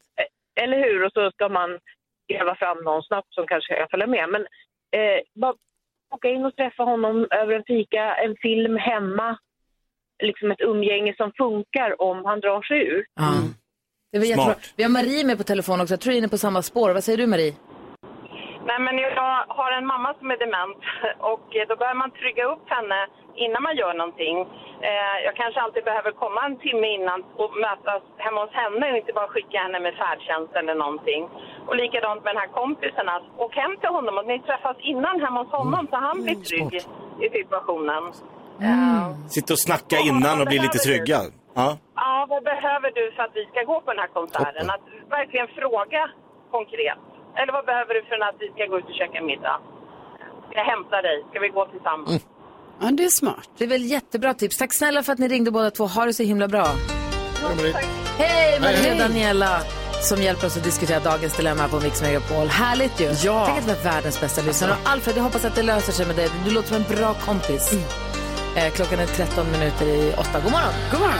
Eller hur? Och så ska man gräva fram någon snabbt som kanske kan följa med. Men eh, bara åka in och träffa honom över en fika, en film hemma. Liksom ett umgänge som funkar om han drar sig ur. Ja. Det var jättebra. Smart. Vi har Marie med på telefon också. Jag tror du är inne på samma spår. Vad säger du Marie? Nej, men jag har en mamma som är dement <laughs> och eh, då behöver man trygga upp henne innan man gör någonting. Eh, jag kanske alltid behöver komma en timme innan och mötas hemma hos henne och inte bara skicka henne med färdtjänst eller någonting. Och likadant med den här kompisen, att åk hem till honom och ni träffas innan hemma hos honom så han blir trygg i situationen. Sitta och snacka innan och bli lite trygga. Ja. Ja, vad behöver du för att vi ska gå på den här konserten? Att verkligen fråga konkret. Eller vad behöver du för att vi ska gå ut och käka middag? Ska jag hämta dig? Ska vi gå tillsammans? Ja, det är smart. Det är väl jättebra tips. Tack snälla för att ni ringde båda två. Ha det så himla bra. Hej, Hej Marie Hej. Daniela som hjälper oss att diskutera dagens dilemma på Mix Megapol. Härligt ju. Ja. Tänk att vi är världens bästa lyssnare. Och Alfred, jag hoppas att det löser sig med dig. Du låter som en bra kompis. Eh, klockan är 13 minuter i 8. God morgon. God morgon.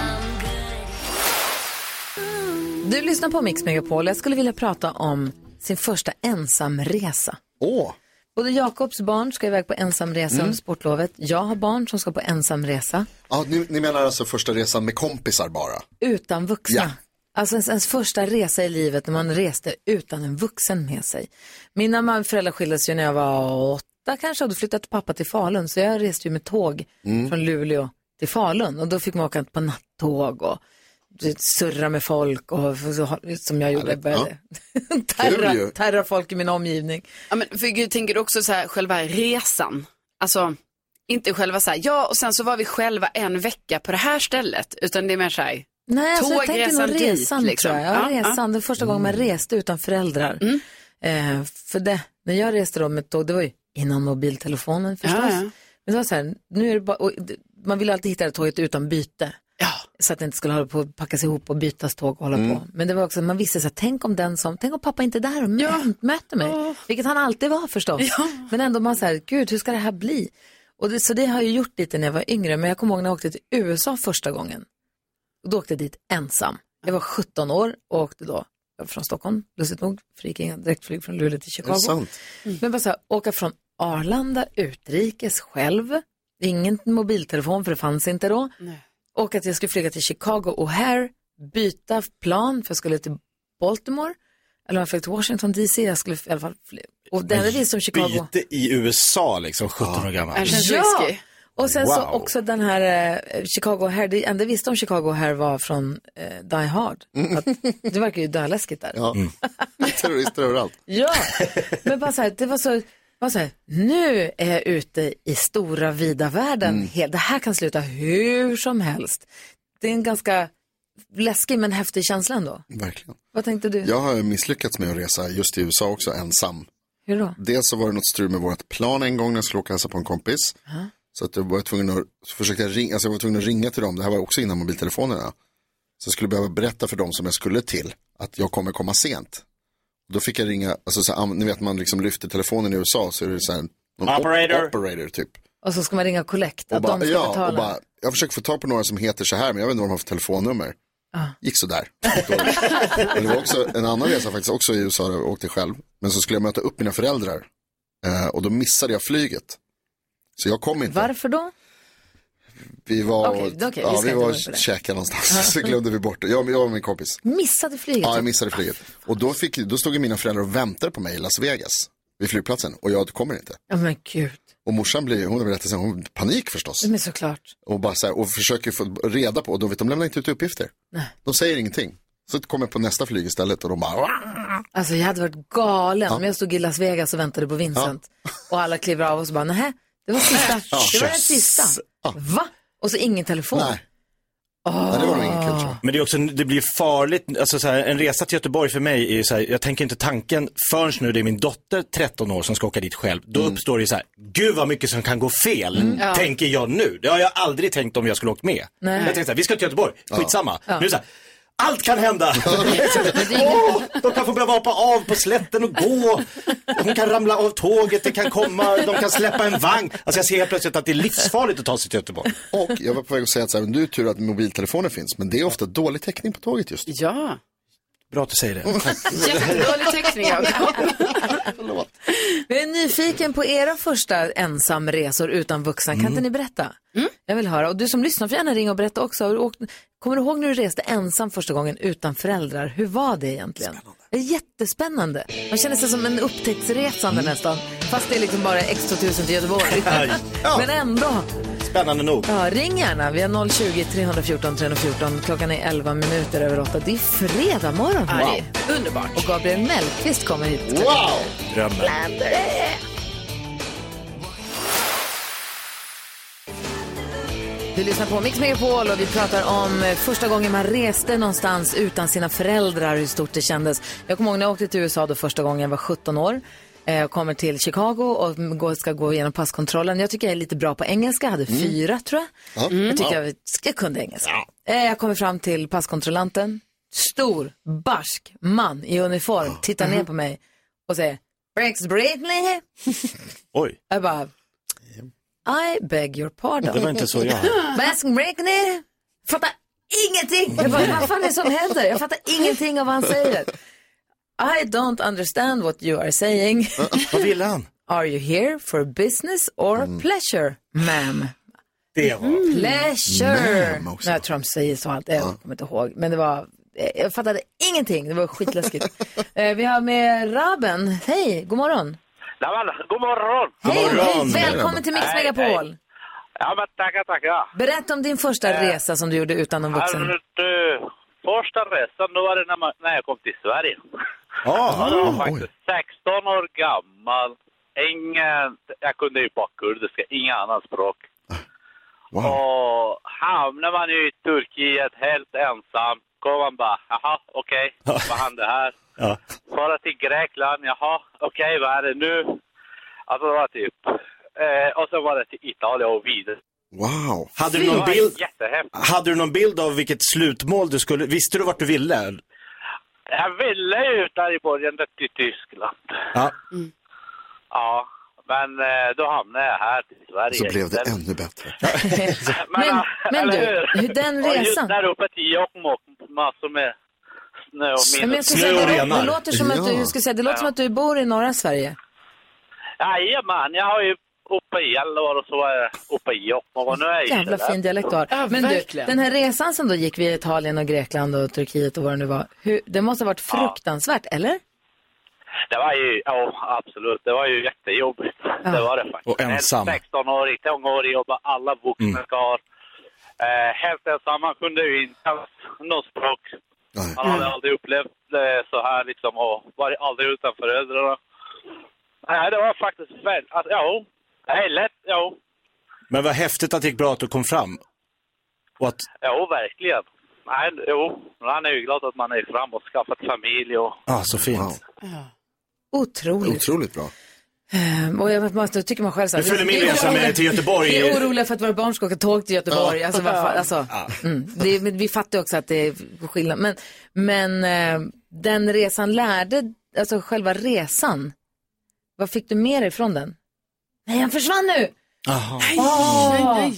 Du lyssnar på Mix Megapol. Jag skulle vilja prata om sin första ensamresa. Åh. Både Jakobs barn ska iväg på ensamresa Mm. under sportlovet. Jag har barn som ska på ensamresa. Ja, ni, ni menar alltså första resan med kompisar bara? utan vuxna. Ja. Alltså ens, ens första resa i livet när man reste utan en vuxen med sig. Mina föräldrar skildes ju när jag var åtta kanske och då flyttade pappa till Falun. Så jag reste ju med tåg Mm. från Luleå till Falun och då fick man åka på nattåg och surra med folk och så- som jag gjorde. <laughs> Kul terra, terra folk i min omgivning. Ja, men för Gud, tänker du också så här, själva resan? Alltså, inte själva så här, ja och sen så var vi själva en vecka på det här stället, utan det är mer så här, Nej, alltså jag tänker nog dit, resan liksom. tror jag. Ja, Ja, resan. ja. Det första gången man reste utan föräldrar. Mm. Eh, för det, när jag reste då med tåg, det var ju innan mobiltelefonen förstås. Ja, ja. Men det var så här, nu är det bara, och man ville alltid hitta det tåget utan byte. Så att det inte skulle hålla på att packas ihop och bytas tåg och hålla Mm. på. Men det var också, man visste så här, tänk om den som, tänk om pappa inte är där och mö- möter mig. Vilket han alltid var förstås. Men ändå man så här, gud hur ska det här bli? Och det, så det har jag gjort lite när jag var yngre. Men jag kommer ihåg när jag åkte till USA första gången. Och då åkte jag dit ensam. Jag var 17 år och åkte då från Stockholm, lustigt nog, för det gick inga direktflyg från Luleå till Chicago. sant? Men bara så här, åka från Arlanda utrikes själv, ingen mobiltelefon för det fanns inte då. Och att jag skulle flyga till Chicago O'Hare, byta plan för jag skulle till Baltimore, eller om jag flög till Washington DC, jag skulle i alla fall fly. Och det enda jag visste om Chicago. Byte i USA liksom, 17 år gammal. Ja! Och sen så Wow. också den här eh, Chicago O'Hare, det enda jag visste om Chicago O'Hare var från eh, Die Hard. Att, det verkar ju döläskigt där. Ja. <laughs> Terrorister överallt. Ja, men bara så här, det var så, var så här, nu är jag ute i stora vida världen. Mm. Det här kan sluta hur som helst. Det är en ganska läskig men häftig känsla ändå. Verkligen. Vad tänkte du? Jag har misslyckats med att resa just i USA också ensam. Hur då? Dels så var det något strul med vårt plan en gång när jag skulle åka och hälsa på en kompis. Så att jag var tvungen att, försökte ringa, alltså jag var tvungen att ringa till dem, det här var också innan mobiltelefonerna. Så jag skulle behöva berätta för dem som jag skulle till att jag kommer komma sent. Då fick jag ringa, alltså så här, ni vet man liksom lyfter telefonen i USA så är det så här, någon Operator. op- operator typ. Och så ska man ringa Collect, Och att bara, de ska ja, betala. och bara, jag försöker få tag på några som heter så här men jag vet inte vad de har för telefonnummer. Ah. Gick sådär. <laughs> Det var också en annan resa faktiskt, också i USA där jag åkte själv. Men så skulle jag möta upp mina föräldrar. Eh, och då missade jag flyget. Så jag kom inte. Varför då? Vi var, okej, vi ja, vi var på och käkade någonstans, <laughs> så glömde vi bort det. Jag, jag och min kompis. Missade flyget. Ja, jag missade flyget. Och då, fick, då stod mina föräldrar och väntade på mig i Las Vegas, vid flygplatsen. Och jag kommer inte. Ja men gud. Och morsan blir, hon har berättat sen, hon panik förstås. Men såklart. Och, bara så här, och försöker få reda på, och de, vet, de lämnar inte ut uppgifter. Nej. De säger ingenting. Så kommer jag på nästa flyg istället och de bara, Alltså jag hade varit galen Ja. om jag stod i Las Vegas och väntade på Vincent. Och alla kliver av och så bara, nej, det var sista. Ja. Det var den sista. Va? Och så ingen telefon. Nej. Oh. det var nog ingen kul tror jag. Men det är också, det blir farligt, alltså så här, en resa till Göteborg för mig är så här, jag tänker inte tanken förrän nu det är min dotter 13 år som ska åka dit själv. Då uppstår det så här, gud vad mycket som kan gå fel, Mm. Tänker jag nu. Det har jag aldrig tänkt om jag skulle åkt med. Nej. Jag tänkte så här, vi ska till Göteborg, skitsamma. Ja. Nu är det så här, allt kan hända! <laughs> Åh, de kan få börja vapa av på slätten och gå. Hon kan ramla av tåget, det kan komma, de kan släppa en vagn. Alltså jag ser helt plötsligt att det är livsfarligt att ta sig till Göteborg. Och jag var på väg att säga att så här, nu är tur att mobiltelefoner finns, men det är ofta dålig täckning på tåget just. Ja. Bra att du säger det. <laughs> Jättedålig täckning. Jag är nyfiken på era första ensamresor utan vuxna. Kan inte ni berätta? Jag vill höra. Och du som lyssnar får gärna ringa och berätta också. Kommer du ihåg när du reste ensam första gången utan föräldrar? Hur var det egentligen? Är jättespännande. Man känner sig som en upptäcktsresande nästan. Fast det är liksom bara X 2000 till Göteborg. <laughs> <laughs> Men ändå. Spännande nog. Ja, ring gärna. Vi har 020 314 314. Klockan är 11 minuter över 8. Det är fredag morgon. Ja, är underbart. Och Gabriel Mellqvist kommer hit. Drömmen. Du lyssnar på Mix Megapol och vi pratar om eh, första gången man reste någonstans utan sina föräldrar, hur stort det kändes. Jag kommer ihåg när jag åkte till USA då första gången jag var 17 år. Eh, Jag kommer till Chicago och ska gå igenom passkontrollen. Jag tycker jag är lite bra på engelska, jag hade fyra tror jag. Ja. Jag tycker jag, jag kunde engelska. Eh, Jag kommer fram till passkontrollanten, stor, barsk man i uniform, tittar ner på mig och säger Breaks Britney. Oj, <laughs> Jag bara, I beg your pardon. det var inte så jag <laughs> Mask Breakney. Fattar ingenting. Jag bara, vad fan är det som händer? Jag fattar ingenting av vad han säger. I don't understand what you are saying. <laughs> Vad ville han? Are you here for business or pleasure, ma'am? Det var... Pleasure. Ma'am också. Nej, jag tror de säger så allt. Jag kommer inte ihåg. Men det var, jag fattade ingenting. Det var skitläskigt. <laughs> Eh, Vi har med Raben. Hej, god morgon. Nej, men, god morgon! Hej, morgon. hej. Välkommen till Mix Hej, Megapol. hej. Ja, men tackar, tackar. Berätta om din första resa som du gjorde utan någon vuxen. Alltså, du, första resan, då var det när, man, när jag kom till Sverige. Ah, Ja, jag var faktiskt 16 år gammal. Ingen, jag kunde ju bara kurdiska, inga annat språk. Wow. Och hamnar man i Turkiet helt ensam, kommer man bara, jaha, okej, vad hände här? Ja. Fara till Grekland, jaha, okej, vad är det nu? Alltså det var typ, eh, och så var det till Italien och vidare. Wow. Hade du någon bild? Hade du någon bild av vilket slutmål du skulle, visste du vart du ville? Jag ville ju där i början till Tyskland. Ja. Ja, men eh, då hamnade jag här till Sverige. Så blev det ännu bättre. <laughs> Men, men eller du, hur den Och just resan. där uppe till Jokkmokk, massor med snö och Men jag minus. skulle säga, det, lå- det låter som att du, Ja. jag skulle säga, det låter som att du bor i norra Sverige. Jajamän, jag har ju uppe i Gällivare och så var jag uppe i Jokkmokk och nu är jag i Jävla fin dialekt du har. Ja, Men du, verkligen. den här resan som då gick via Italien och Grekland och Turkiet och vad det nu var. Hur, det måste ha varit fruktansvärt, eller? Det var ju, ja absolut, det var ju jättejobbigt. Ja. Det var det faktiskt. Och ensam. En 16-årig, tonårig och bara alla vuxna Mm. skar. Eh, helt ensam, man kunde ju inte alls något språk. Nej. Man hade aldrig upplevt det så här liksom och varit aldrig utan föräldrarna. Nej, det var faktiskt väldigt, alltså, ja, det är lätt, ja, Men vad häftigt att det gick bra att du kom fram. Och att, jo verkligen. Nej, jo, man är ju glad att man är fram och skaffat familj och ah, så fint. Wow. Otroligt. Otroligt bra. Ehm, Och jag måste, tycker man själv så här, Du följer min resa med till Göteborg. Vi är oroliga för att våra barn ska åka tåg till Göteborg. Alltså, vad fan, alltså, mm, det, men vi fattar också att det är skillnad. Men, men eh, den resan lärde, alltså själva resan, vad fick du med dig från den? Nej, han försvann nu! Aha. Åh!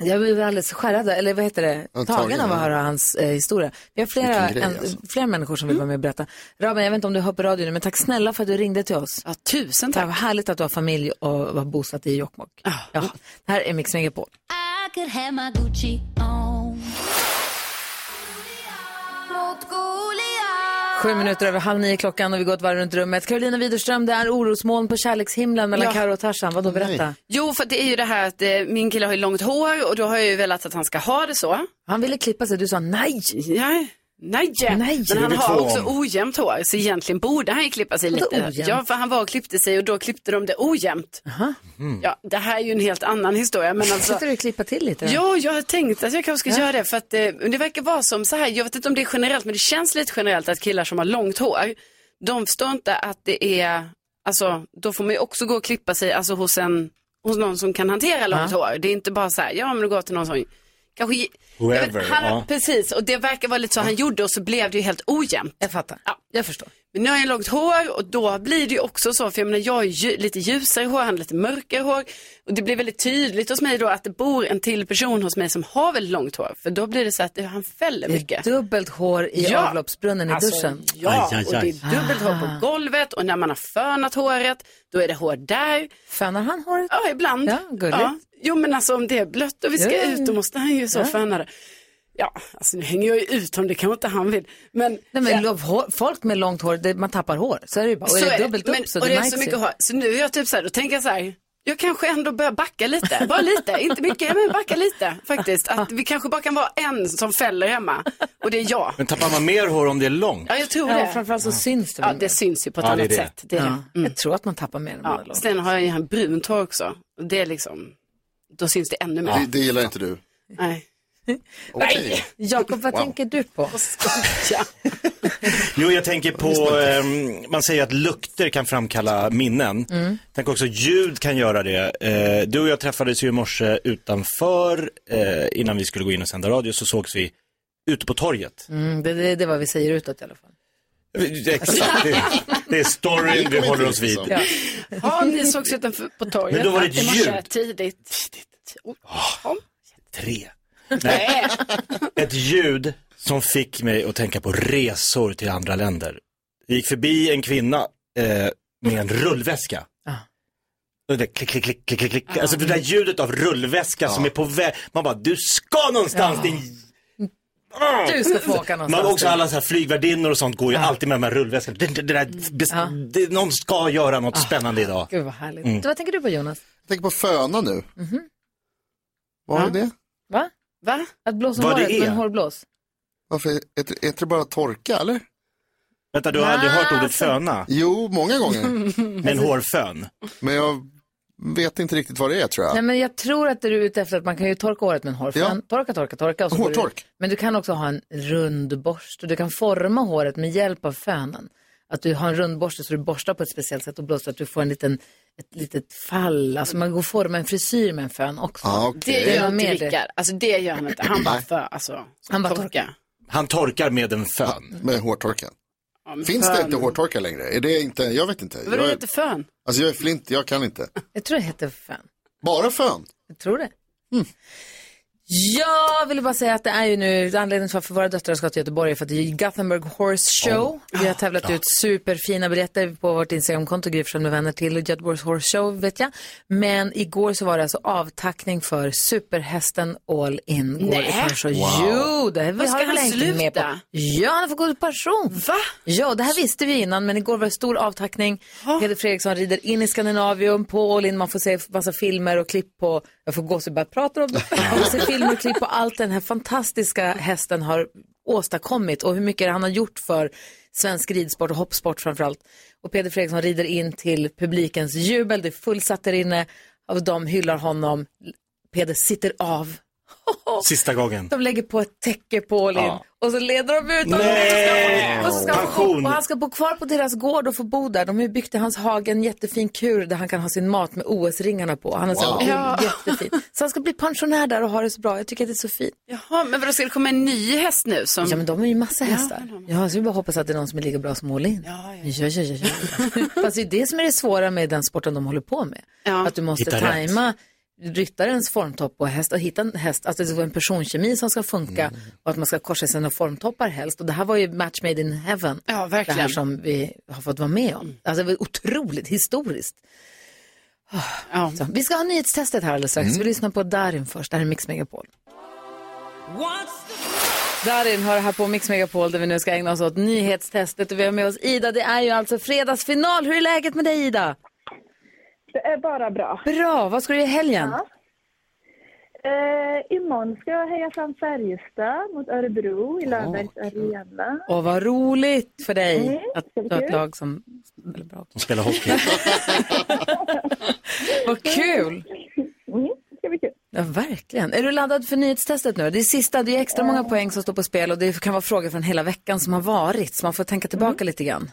Jag blev alldeles skärrad, eller vad heter det, tagen av att höra hans eh, historia. Vi har flera, grej, en, alltså. flera människor som vill vara med och berätta. Raben, jag vet inte om du hör på radio nu, men tack snälla för att du ringde till oss. Ja, tusen Det tack. var härligt att du har familj och var bosatt i Jokkmokk. Ja. Det här är Mix Megapol. I I could have my Gucci on. Sju minuter över halv nio klockan och vi går ett varv runt rummet. Carolina Widerström, det är orosmoln på kärlekshimlen mellan Ja. Karo och Tarzan. Vadå, berätta. Jo, för det är ju det här att eh, min kille har ju långt hår och då har jag ju velat att han ska ha det så. Han ville klippa sig, du sa nej. Nej. Nej, Nej. men han har också ojämnt hår så egentligen borde han ju klippa sig lite. ojämnt? Ja, för han var och klippte sig och då klippte de det ojämnt. Ja, det här är ju en helt annan historia. Men alltså... Sitter du klippa till lite? då? Ja, jag har tänkt att jag kanske ska Ja. göra det för att eh, det verkar vara som så här, jag vet inte om det är generellt men det känns lite generellt att killar som har långt hår, de förstår inte att det är, alltså då får man ju också gå och klippa sig alltså, hos, en, hos någon som kan hantera långt hår. Det är inte bara så här, ja men du går till någon som kanske Whoever, han, ja. Precis, och det verkar vara lite så han gjorde och så blev det ju helt ojämnt. Jag fattar, ja. jag förstår. Men nu har jag långt hår och då blir det ju också så, för jag menar jag är ju lite ljusare hår, han har lite mörkare hår. Och det blir väldigt tydligt hos mig då att det bor en till person hos mig som har väldigt långt hår. För då blir det så att det, han fäller Det är mycket. dubbelt hår i Ja. avloppsbrunnen i Alltså, duschen. Ja, Aj, aj, och det aj. är dubbelt hår på golvet och när man har fönat håret, då är det hår där. Fönar han håret? Ja, ibland. Ja, gulligt. Jo, men alltså om det är blött och vi ska Ja, ja, ut, ja. då måste han ju så Ja. föna det. Ja, alltså nu hänger jag ju ut honom, det kanske inte han vill. Men, Nej, men lov- hår, folk med långt hår, det, man tappar hår. Så är det ju bara. Och Så är det är dubbelt Men- upp så och det det är så mycket hår. Så nu är jag typ så här, då tänker jag så här, jag kanske ändå börjar backa lite, bara lite, inte mycket, men backa lite faktiskt. Att vi kanske bara kan vara en som fäller hemma och det är jag. Men tappar man mer hår om det är långt? Ja, jag tror Ja, det. framförallt så syns det Ja, det syns ju på ett Ja, är annat det. sätt. Det är Ja. det. Jag tror att man tappar mer än man har Ja. långt. Sen har jag ju en brunt hår också. Och det är liksom, då syns det ännu mer. Det, det gillar inte du. Nej. Okej. Jakob, vad Wow. tänker du på? Jo, jag tänker på, ehm, man säger att lukter kan framkalla minnen. Mm. Tänk också ljud kan göra det. Eh, du och jag träffades ju i morse utanför, eh, innan vi skulle gå in och sända radio, så sågs vi ute på torget. Mm, det, det, det är vad vi säger utåt i alla fall. Exakt, det, det är storyn vi håller oss vid. Ja. Ja, ni sågs utanför på torget. Men då var det ett ljud. Tidigt. Oh, ja. Tre. Nej. Ett ljud som fick mig att tänka på resor till andra länder. Vi gick förbi en kvinna eh, med en rullväska. Och det klick, klick, klick, klick, klick, klick. Alltså det där ljudet av rullväska som är på väg. Man bara, du ska någonstans Ja. din... Du ska få åka någonstans. Man också alla så här flygvärdinnor och sånt går ju alltid med de här rullväskorna. Det, det, det där, bes- det, någon ska göra något spännande idag. Gud vad härligt. Mm. Du, vad tänker du på Jonas? Jag tänker på föna nu. Mhm. Vad är Ja. det? Va? Va? Att blåsa Vad håret med en hårblås? Varför, är, det- är det bara torka eller? Vänta, du har aldrig hört ordet alltså- föna? Jo, många gånger. En <laughs> hårfön? Men jag vet inte riktigt vad det är tror jag. Nej men jag tror att du är ute efter att man kan ju torka håret med en hårfön. Torka, torka, torka. Och så Hårtork. Du, men du kan också ha en rund borste. Du kan forma håret med hjälp av fönen. Att du har en rund borste så du borstar på ett speciellt sätt och blåser att du får en liten, ett litet fall. Alltså man går och forma en frisyr med en fön också. Ah, Det är gör inte med det. Rickard. Alltså det gör han inte. Han bara för, alltså, Han bara torka. Han torkar med en fön. Med hårtorken. Ja, Finns det fön. inte hårtorkar längre? Är det inte, jag vet inte. Vadå Jag, heter fön? Alltså jag är flint, jag kan inte. Jag tror det heter fön. Bara fön? Jag tror det. Jag ville bara säga att det är ju nu anledningen till varför våra döttrar ska till Göteborg är för att det är Gothenburg Horse Show. Vi har tävlat ut superfina biljetter på vårt Instagramkonto, Gry Forssell med vänner till Göteborgs Horse Show vet jag. Men igår så var det alltså avtackning för superhästen All In. Går Nej. i pension. Wow. Jo, det här har vi han väl hängt med på. Ja, han får gå i pension. Va? Ja, det här visste vi innan, men igår var det stor avtackning. Peder Fredriksson rider in i Skandinavium på All In. Man får se massa filmer och klipp på, jag får gå så bara pratar om det. Får se filmer och klipp på allt den här fantastiska hästen har åstadkommit och hur mycket han har gjort för svensk ridsport och hoppsport framförallt. Och Peder Fredriksson rider in till publikens jubel. Det är fullsatt där inne. Och de hyllar honom. Peder sitter av. <laughs> Sista gången. De lägger på ett täcke på All In Ja. och så leder de ut honom. Nej! Och, så ska han Pension. och han ska bo kvar på deras gård och få bo där. De har ju byggt i hans hage en jättefin kur där han kan ha sin mat med OS-ringarna på. Han har Wow. wow. Ja. jättefint. Så han ska bli pensionär där och ha det så bra. Jag tycker att det är så fint. Jaha, men vadå, ska det komma en ny häst nu som... Ja, men de är ju massa hästar. Ja, så vi bara hoppas att det är någon som är lika bra som All In. Ja, ja, ja, ja, ja. Fast det är det som är det svåra med den sporten de håller på med. Att du måste Hitta rätt. Ryttarens formtopp och häst och hitta en häst, alltså det ska vara en personkemi som ska funka Mm. och att man ska korsa sina formtoppar helst. Och det här var ju match made in heaven. Ja, verkligen. Mm. Det här som vi har fått vara med om. Alltså det var otroligt historiskt. Så, vi ska ha nyhetstestet här alldeles strax. Mm. Vi lyssnar på Darin först. Det här är Mix Megapol. Darin hör här på Mix Megapol där vi nu ska ägna oss åt nyhetstestet. Och vi har med oss Ida. Det är ju alltså fredagsfinal. Hur är läget med dig Ida? Det är bara bra. Bra. Vad ska du göra i helgen? Ja. Eh, imorgon ska jag heja fram Färjestad mot Örebro i Löfbergs arena. Och vad roligt för dig Mm, att du har ett lag som spelar bra. De spelar hockey. <laughs> Vad kul! Mm, det ska bli kul. Ja, verkligen. Är du laddad för nyhetstestet nu? Det är sista, det är extra många poäng som står på spel och det kan vara frågor från hela veckan som har varit, så man får tänka tillbaka lite grann.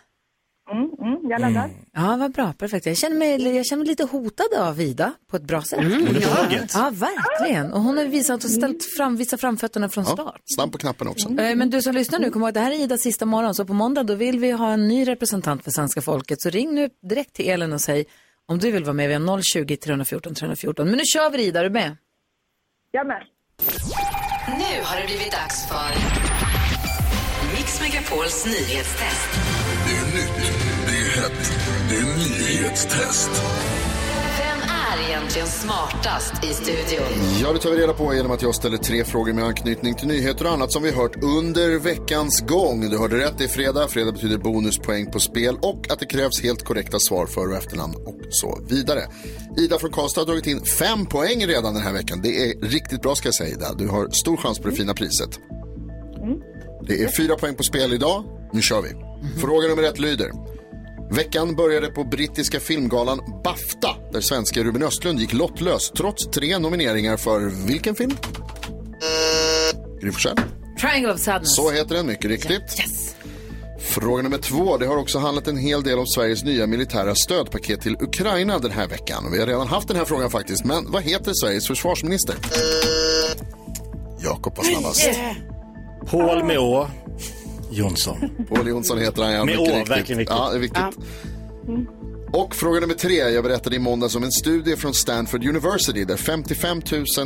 Mm, mm, jag laddar. Ja, vad bra, perfekt. Jag känner mig, jag känner mig lite hotad av Vida på ett bra sätt. Mm, ja. ja, verkligen. Och hon har visat och ställt fram, visat framfötterna från start. Snabb på knappen också. Eh, Men du som lyssnar nu, kom ihåg, det här är Idas sista morgon, så på måndag då vill vi ha en ny representant för svenska folket. Så ring nu direkt till Elin och säg om du vill vara med. Vi har 020 314 314. Men nu kör vi Ida, är du med? Jag med. Nu har det blivit dags för Mix Megapols nyhetstest. Hett, det är nyhetstest. Vem är egentligen smartast i studion? Ja, det tar vi reda på genom att jag ställer tre frågor med anknytning till nyheter och annat som vi hört under veckans gång. Du hörde rätt, det är fredag. Fredag betyder bonuspoäng på spel och att det krävs helt korrekta svar för och efternamn och så vidare. Ida från Karlstad har dragit in fem poäng redan den här veckan. Det är riktigt bra ska jag säga Ida. Du har stor chans på det fina priset. Det är fyra poäng på spel idag. Nu kör vi. Fråga nummer ett lyder. Veckan började på brittiska filmgalan Bafta där svenska Ruben Östlund gick lottlös trots tre nomineringar för vilken film? Gry. Triangle of Sadness. Så heter den, mycket riktigt. Fråga nummer två. Det har också handlat en hel del om Sveriges nya militära stödpaket till Ukraina den här veckan. Vi har redan haft den här frågan faktiskt. Men vad heter Sveriges försvarsminister? Jakob var snabbast. Paul med Å. Jonsson. Paul Jonsson heter han, ja. Med Å, verkligen viktigt. Ja, det är viktigt. Och fråga nummer tre. Jag berättade i måndags om en studie från Stanford University där 55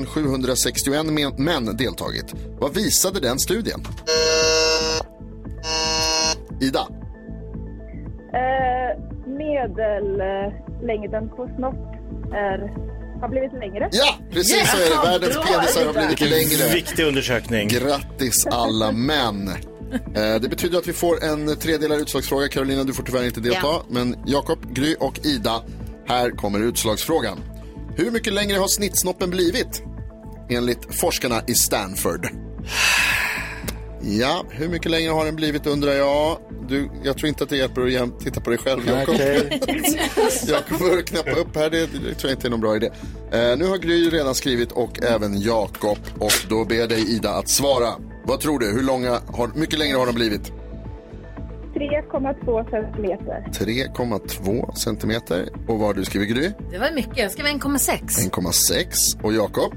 761 men- män deltagit. Vad visade den studien? Ida. Eh, medellängden på snopp är, har blivit längre. Ja, precis så är det. Världens penisar har blivit längre. Viktig undersökning. Grattis alla män. Eh, Det betyder att vi får en tredelad utslagsfråga. Carolina, du får tyvärr inte delta. Ja. Men Jakob, Gry och Ida, här kommer utslagsfrågan. Hur mycket längre har snittsnoppen blivit? Enligt forskarna i Stanford. Ja, hur mycket längre har den blivit undrar jag. Du, jag tror inte att det hjälper att titta på dig själv, Jakob. Okej. <laughs> Jakob får knappa upp här, det, det tror jag inte är någon bra idé. Eh, nu har Gry redan skrivit och även Jakob. Och då ber jag dig Ida att svara. Vad tror du? Hur långa har, mycket längre har de blivit? 3,2 centimeter. 3,2 centimeter. Och vad har du skrivit Gry? Det var mycket, jag skrev 1,6. 1,6. Och Jakob?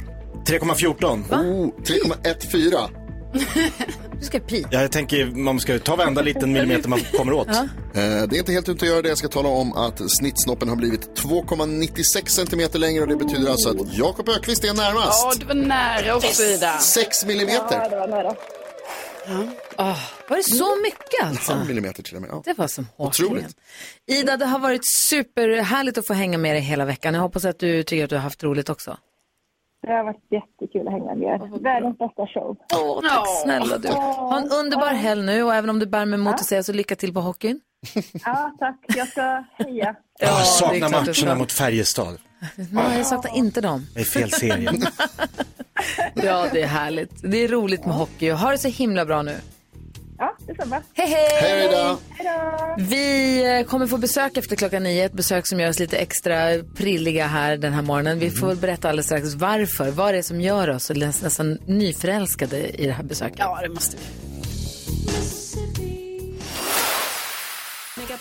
3,14. Oh, 3,14. <laughs> Du ska pi. Ja, jag tänker man ska ta varenda liten millimeter man kommer åt. Eh, Det är inte helt utan att göra det. Jag ska tala om att snittsnoppen har blivit 2,96 centimeter längre och det betyder alltså att Jakob Ökvist är närmast. Ja, du var nära också Ida. 6 millimeter. Ja, det var nära. Oh, var det så mycket alltså? halv millimeter till och med. Ja. Det var som hårt. Otroligt. Ida, det har varit superhärligt att få hänga med dig hela veckan. Jag hoppas att du tycker att du har haft roligt också. Det har varit jättekul att hänga med er. Världens bästa show. Åh, tack snälla du. Ha en underbar helg nu och även om du bär mig emot och säger så lycka till på hockeyn. <laughs> Ja, tack. Jag ska heja. jag det är saknar matcherna mot Färjestad. <laughs> Nej, jag saknar inte dem. Det är fel serie. <laughs> Ja, det är härligt. Det är roligt med hockey och ha det så himla bra nu. Ja, detsamma. Hej, hej! Hej då! Vi eh, kommer få besök efter klockan nio, ett besök som gör oss lite extra prilliga här den här morgonen. Vi får väl berätta alldeles strax varför, vad det är som gör oss nästan nyförälskade i det här besöket. Ja, det måste vi.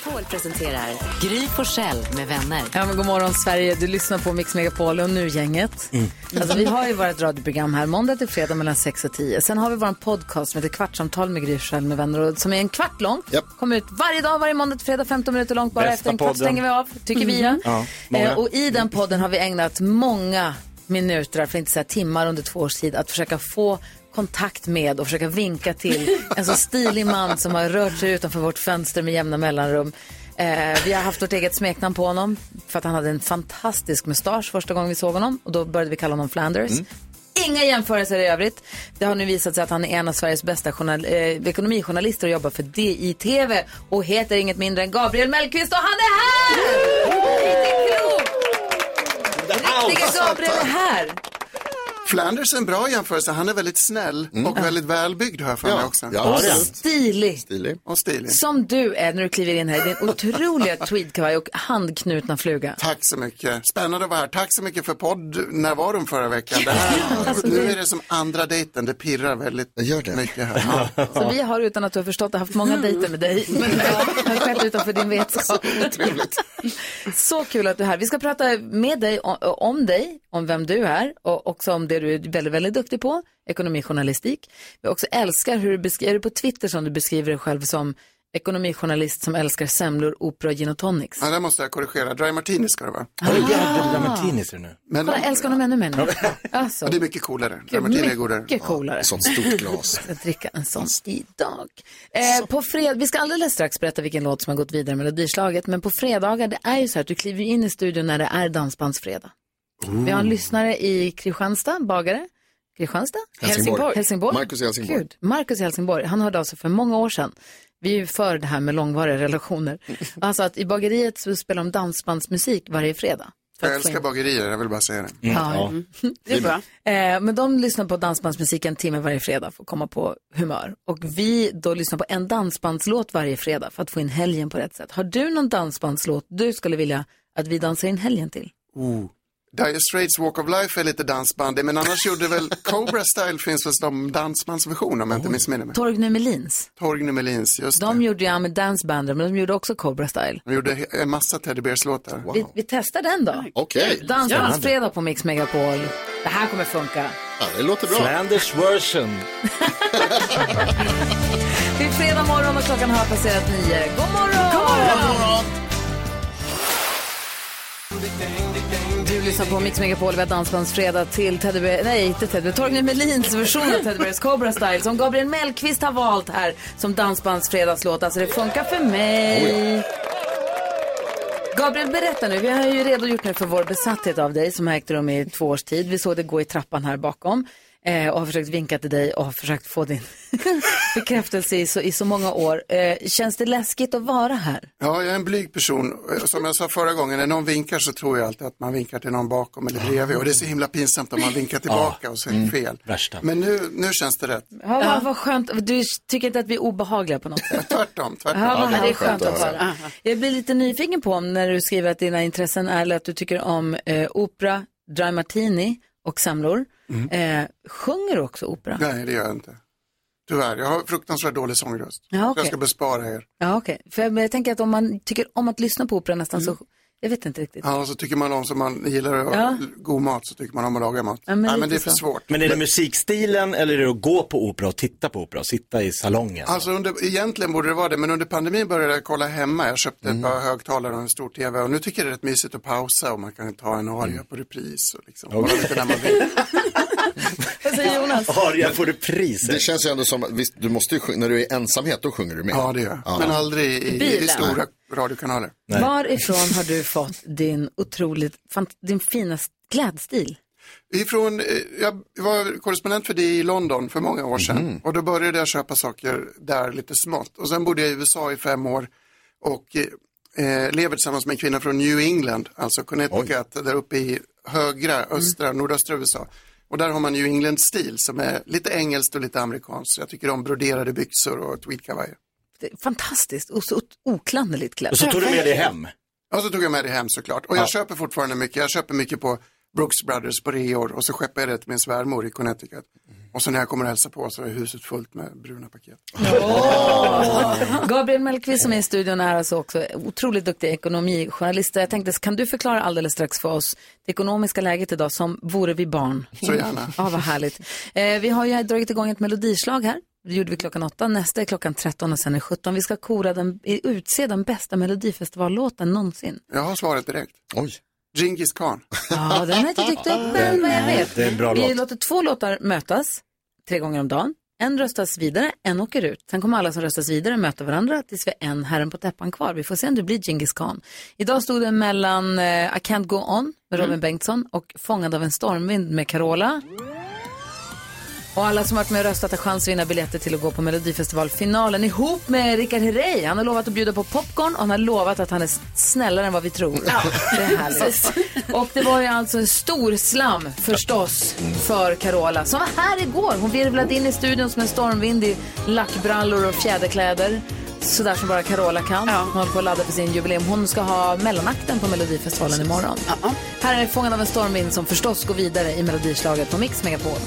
Megapol presenterar Gry Forssell med vänner. Ja, men god morgon Sverige, du lyssnar på Mix Megapol och nu gänget. Alltså, vi har ju vårt radioprogram här måndag till fredag mellan 6 och 10. Sen har vi vår podcast som heter Kvartsamtal med Gry Forssell med vänner och som är en kvart lång. Kommer ut varje dag, varje måndag till fredag, 15 minuter långt. Bara Bästa efter en kvart podden. stänger vi av, tycker vi. Ja. Ja. Eh, och i den podden har vi ägnat många minuter, för att inte säga timmar under två års tid, att försöka få kontakt med och försöka vinka till en så stilig man som har rört sig utanför vårt fönster med jämna mellanrum. Eh, vi har haft vårt eget smeknamn på honom för att han hade en fantastisk mustasch första gången vi såg honom och då började vi kalla honom Flanders. Inga jämförelser i övrigt. Det har nu visat sig att han är en av Sveriges bästa journal- eh, ekonomijournalister och jobbar för DI-TV och heter inget mindre än Gabriel Mellqvist och han är här! Riktigt klok! Riktiga Gabriel är här! Flanders är en bra jämförelse. Han är väldigt snäll och väldigt välbyggd har jag för mig Ja. också. Ja, Och det stilig. Stilig. Och stilig. Som du är när du kliver in här i din otroliga <laughs> tweedkavaj och handknutna fluga. Tack så mycket. Spännande att vara här. Tack så mycket för poddnärvaron förra veckan. Det här, Alltså, nu det- är det som andra dejten. Det pirrar väldigt mycket här. Så vi har utan att du har förstått det haft många dejter med dig. Men det har skett utanför din vetskap. Så kul att du är här. Vi ska prata med dig om, om dig, om vem du är och också om det du är väldigt, väldigt duktig på, ekonomijournalistik. Vi också älskar hur du beskriver, är det på Twitter som du beskriver dig själv som ekonomijournalist som älskar semlor, opera och gin och tonics. Ja, där måste jag korrigera. Dry martini ska det vara. Oj, jävlar, dry martinis är det nu. Men Kolla, älskar honom ännu mer nu. Alltså. Ja, det är mycket coolare. Dry Gud, martini är godare. mycket coolare. Sånt stort glas. <laughs> Att dricka en sån idag. Eh, på fred... Vi ska alldeles strax berätta vilken låt som har gått vidare med melodislaget. Men på fredagar, det är ju så här att du kliver in i studion när det är dansbandsfredag. Vi har en lyssnare i Kristianstad, bagare. Kristianstad? Helsingborg. Helsingborg. Marcus i Helsingborg. Gud, Marcus i Helsingborg. Han hörde av sig för många år sedan. Vi är ju för det här med långvariga relationer. <laughs> Alltså att i bageriet så spelar de dansbandsmusik varje fredag. För Jag älskar bagerier, jag vill bara säga det. Ja, det är bra. Eh, men de lyssnar på dansbandsmusik en timme varje fredag för att komma på humör. Och vi då lyssnar på en dansbandslåt varje fredag för att få in helgen på rätt sätt. Har du någon dansbandslåt du skulle vilja att vi dansar in helgen till? Oh. Dire Straits Walk of Life är lite dansband, men annars gjorde väl <laughs> Cobra Style finns väl som dansbandsversion om jag inte missminner mig. Torgny Melins. Torgny Melins, just De det. gjorde ju med Dancebander, men de gjorde också Cobra Style. De gjorde en massa Teddy Bears-låtar. Vi, vi testar den då. Okej. Dansbandsfredag på Mix Megapol. Det här kommer funka. Ja, det låter bra. Flanders version. <laughs> Det är fredag morgon och klockan har passerat nio. God morgon! God morgon! Du lyssnar på Mix Megapol, vi har Dansbandsfredag till Teddy Bear, nej inte Teddy Bear, Torgny Melins version av Teddy Bears Cobra Style som Gabriel Mellqvist har valt här som Dansbandsfredagslåt. Alltså det funkar för mig. Gabriel, berätta nu. Vi har ju redogjort nu för vår besatthet av dig som har ägt rum i två års tid. Vi såg det gå i trappan här bakom eh, och har försökt vinka till dig och har försökt få din <laughs> bekräftelse i så, i så många år. Eh, känns det läskigt att vara här? Ja, jag är en blyg person. Som jag sa förra gången, när någon vinkar så tror jag alltid att man vinkar till någon bakom eller bredvid. Och det är så himla pinsamt om man vinkar tillbaka och så är det fel. Värsta. Men nu, nu känns det rätt. Ja, vad, vad skönt. Du tycker inte att vi är obehagliga på något sätt? Tvärtom, tvärtom. Ja, vad det är skönt att höra. Jag blir lite nyfiken på om när du skriver att dina intressen är att du tycker om eh, opera, dry martini och semlor. Eh, sjunger du också opera? Nej, det gör jag inte. Tyvärr, jag har fruktansvärt dålig sångröst. Ja, Så okej. jag ska bespara er. Ja, okej. För men jag tänker att om man tycker om att lyssna på opera nästan så, jag vet inte riktigt. Ja, och så tycker man om som man gillar att Ja. god mat så tycker man om att laga mat. Ja, men Nej, men det är för så. svårt. Men är det musikstilen eller är det att gå på opera och titta på opera och sitta i salongen? Alltså under, egentligen borde det vara det, men under pandemin började jag kolla hemma. Jag köpte Mm. ett par högtalare och en stor tv och nu tycker jag det är rätt mysigt att pausa och man kan ta en aria Mm. på repris. Och liksom, vara lite när man vill. <laughs> Vad säger Jonas? Aria på repriser. Det känns ju ändå som, att- visst, du måste ju sjunga, när du är i ensamhet, då sjunger du med. Ja, det gör jag. Men aldrig i, i, i stora radiokanaler. Varifrån har du fått din otroligt, din fina klädstil? Ifrån, eh, jag var korrespondent för det i London för många år sedan och då började jag köpa saker där lite smått. Och sen bodde jag i USA i fem år och eh, lever tillsammans med en kvinna från New England, alltså Connecticut, där uppe i högra, östra, nordöstra USA. Och där har man New England-stil som är lite engelskt och lite amerikanskt. Jag tycker om broderade byxor och tweedkavajer. Fantastiskt och så oklanderligt klädd. Och så tog du med det hem. Och så tog jag med det hem såklart. Och jag köper fortfarande mycket. Jag köper mycket på Brooks Brothers på reor och så skeppar jag det till min svärmor i Connecticut. Och så när jag kommer och hälsar på så är huset fullt med bruna paket. Gabriel Mellqvist som är i studion är alltså också otroligt duktig ekonomijournalist. Jag tänkte, kan du förklara alldeles strax för oss det ekonomiska läget idag som vore vi barn? Så gärna. Ja, vad härligt. Eh, vi har ju dragit igång ett melodislag här. Det gjorde vi klockan åtta, nästa är klockan 13 och sen är 17. Vi ska kora den, utse den bästa melodifestivallåten någonsin. Jag har svaret direkt. Oj. Genghis khan. Ja, den har jag inte dykt upp än vad jag vet. det är en bra vi låt. låter två låtar mötas tre gånger om dagen. En röstas vidare, en åker ut. Sen kommer alla som röstas vidare möta varandra tills vi har en herren på täppan kvar. Vi får se om det blir Genghis khan. Idag stod det mellan eh, I can't go on med Robin Bengtsson och Fångad av en stormvind med Carola. Och alla som varit med och röstat har chans att vinna biljetter till att gå på Melodifestivalfinalen ihop med Rickard Herrey. Han har lovat att bjuda på popcorn och han har lovat att han är snällare än vad vi tror. Ja. Det är härligt. Och det var ju alltså en stor slam förstås för Carola som var här igår. Hon virvlade in i studion som en stormvind i lackbrallor och fjäderkläder. Sådär som bara Carola kan. Hon håller på att ladda för sin jubileum. Hon ska ha mellanakten på Melodifestivalen imorgon. Här är Fångad av en stormvind som förstås går vidare i melodislaget på Mix Megapol.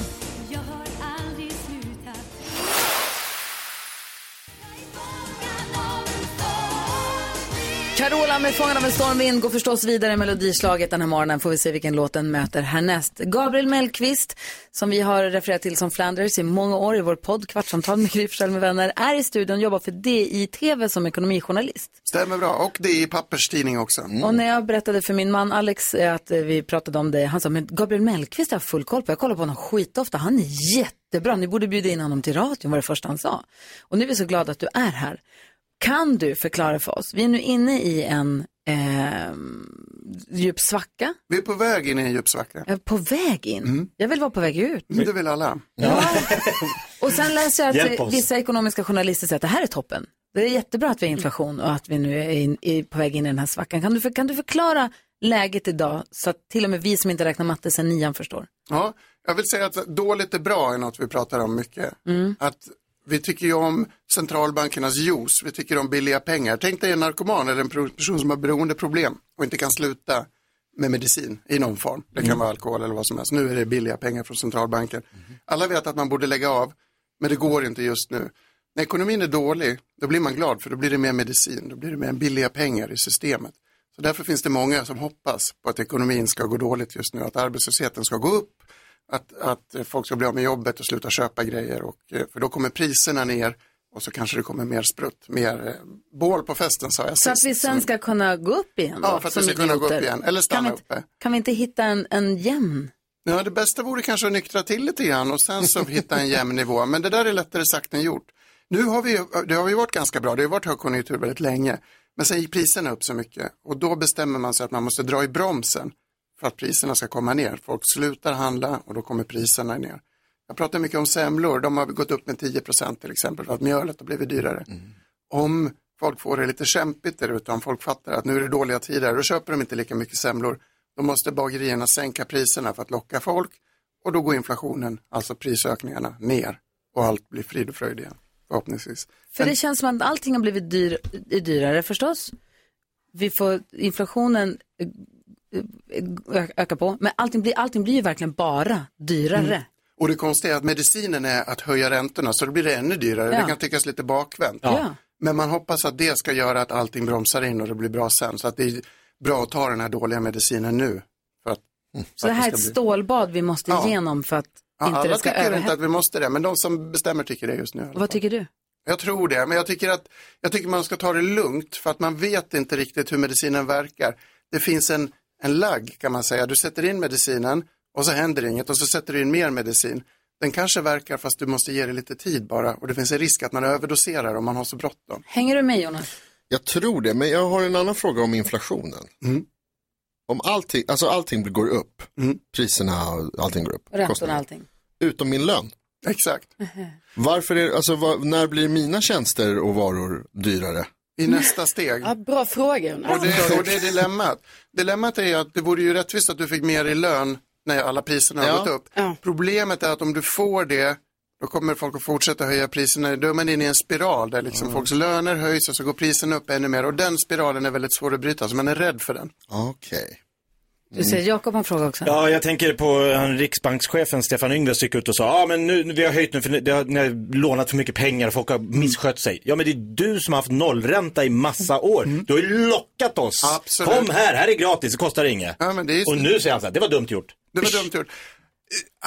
Carola med Fången av en stormvind går förstås vidare i melodislaget den här morgonen. Får vi se vilken låt den möter härnäst. Gabriel Mellqvist, som vi har refererat till som Flanders i många år i vår podd Kvartsamtal med Gry med vänner, är i studion och jobbar för DI-TV som ekonomijournalist. Stämmer bra. Och det är i papperstidning också. Och när jag berättade för min man Alex eh, att eh, vi pratade om det, han sa, men Gabriel Mellqvist har full koll på. Jag kollar på honom skitofta. Han är jättebra. Ni borde bjuda in honom till radion, var det första han sa. Och nu är vi så glada att du är här. Kan du förklara för oss? Vi är nu inne i en eh, djup svacka. Vi är på väg in i en djup svacka. Jag är på väg in. Jag vill vara på väg ut. Det vill alla. <laughs> Och sen läser jag att vissa ekonomiska journalister säger att det här är toppen. Det är jättebra att vi har inflation och att vi nu är, in, är på väg in i den här svackan. Kan du, för, kan du förklara läget idag så att till och med vi som inte räknar matte sen nian förstår? Ja, jag vill säga att dåligt är bra är något vi pratar om mycket. Mm. Att vi tycker ju om centralbankernas juice, vi tycker om billiga pengar. Tänk dig en narkoman eller en person som har beroendeproblem och inte kan sluta med medicin i någon form. Det kan Mm. vara alkohol eller vad som helst. Nu är det billiga pengar från centralbanken. Alla vet att man borde lägga av, men det går inte just nu. När ekonomin är dålig, då blir man glad för då blir det mer medicin, då blir det mer billiga pengar i systemet. Så därför finns det många som hoppas på att ekonomin ska gå dåligt just nu, att arbetslösheten ska gå upp, att, att folk ska bli av med jobbet och sluta köpa grejer, och, eh, för då kommer priserna ner och så kanske det kommer mer sprutt, mer eh, bål på festen sa jag Så att sist. vi sen ska kunna gå upp igen då, Ja, för att vi ska kunna gå upp igen, eller stanna kan vi, inte- uppe. Kan vi inte hitta en, en jämn? Ja, det bästa vore kanske att nyktra till lite grann och sen så <laughs> hitta en jämn nivå. Men det där är lättare sagt än gjort. Nu har vi, det har ju varit ganska bra, det har varit högkonjunktur väldigt länge. Men sen gick priserna upp så mycket och då bestämmer man sig att man måste dra i bromsen för att priserna ska komma ner. Folk slutar handla och då kommer priserna ner. Jag pratar mycket om semlor, de har gått upp med 10 procent till exempel för att mjölet har blivit dyrare. Om folk får det lite kämpigt där ute, om folk fattar att nu är det dåliga tider, då köper de inte lika mycket semlor. Då måste bagerierna sänka priserna för att locka folk och då går inflationen, alltså prisökningarna, ner och allt blir frid och fröjd igen, förhoppningsvis. För det känns som att allting har blivit dyr, dyrare förstås. Vi får inflationen öka på, men allting blir, allting blir ju verkligen bara dyrare. Mm. Och det konstiga är att medicinen är att höja räntorna så då blir det ännu dyrare. Ja. Det kan tyckas lite bakvänt. Ja. Men man hoppas att det ska göra att allting bromsar in och det blir bra sen. Så att det är bra att ta den här dåliga medicinen nu. För att, Så för det här är ett bli- stålbad vi måste Ja. igenom för att Ja, inte alla det ska tycker inte att vi måste det, men de som bestämmer tycker det just nu. Vad tycker du? Jag tror det, men jag tycker att jag tycker man ska ta det lugnt för att man vet inte riktigt hur medicinen verkar. Det finns en, en lagg kan man säga. Du sätter in medicinen och så händer inget och så sätter du in mer medicin. Den kanske verkar fast du måste ge det lite tid bara och det finns en risk att man överdoserar om man har så bråttom. Hänger du med Jonas? Jag tror det, men jag har en annan fråga om inflationen. Om allting, alltså allting går upp, priserna och allting går upp. Räntorna och allting. Utom min lön. Exakt. <laughs> Varför är, alltså, vad, när blir mina tjänster och varor dyrare? I nästa steg. Ja, bra fråga. Och det, och det är dilemmat. Dilemmat är att det vore ju rättvist att du fick mer i lön när alla priserna har Ja. gått upp. Problemet är att om du får det, då kommer folk att fortsätta höja priserna. Då är man inne i en spiral där liksom folks löner höjs och så går priserna upp ännu mer. Och den spiralen är väldigt svår att bryta, så man är rädd för den. Okej. Du säger Jakob har en fråga också. Ja, jag tänker på han, riksbankschefen Stefan Yngves gick ut och sa, ja ah, men nu, vi har höjt nu för ni, har, ni har lånat för mycket pengar, folk har misskött sig. Ja men det är du som har haft nollränta i massa år. Du har ju lockat oss. Absolut. Kom här, här är gratis, det kostar inget. Ja, men det är ju- Och nu säger han så här, det var dumt gjort. Det var dumt gjort.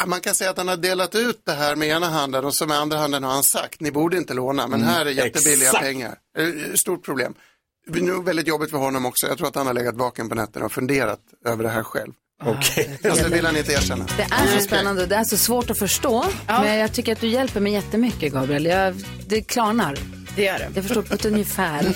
Eh, Man kan säga att han har delat ut det här med ena handen och så med andra handen har han sagt, ni borde inte låna, men Mm, här är jättebilliga exakt. pengar. Ett Stort problem. Det blir nog väldigt jobbigt för honom också. Jag tror att han har legat vaken på nätterna och funderat över det här själv. Okej. <laughs> Fast det vill han inte erkänna. Det är så spännande och det är så svårt att förstå. Men jag tycker att du hjälper mig jättemycket, Gabriel. Jag, det klarnar. Det gör det. Jag förstår på ett ungefär. <laughs>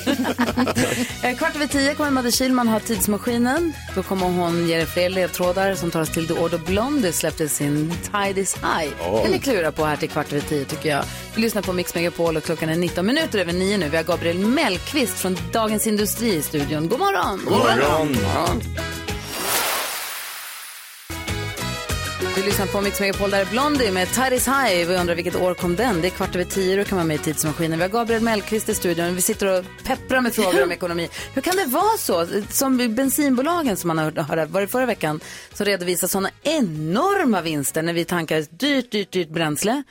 Eh, Kvart över tio kommer Madde Kihlman ha Tidsmaskinen. Då kommer hon ge dig fler ledtrådar som tar oss till The Order Blondie släppte sin Tide is High. Oj. Eller klura på här till kvart över tio tycker jag. Vi lyssnar på Mix Megapol och klockan är 19 minuter över nio nu. Vi har Gabriel Mellqvist från Dagens Industri i studion. God morgon! God morgon. Vi lyssnar på Mix Megapol, där är Blondie med Tide is High. Vi undrar vilket år kom den? Det är kvart över tio, då kan man med i Tidsmaskinen. Vi har Gabriel Mellqvist i studion. Vi sitter och pepprar med frågor om ekonomi. Hur kan det vara så? Som bensinbolagen som man har hört, var det förra veckan, som redovisar sådana enorma vinster när vi tankar dyrt, dyrt, dyrt bränsle.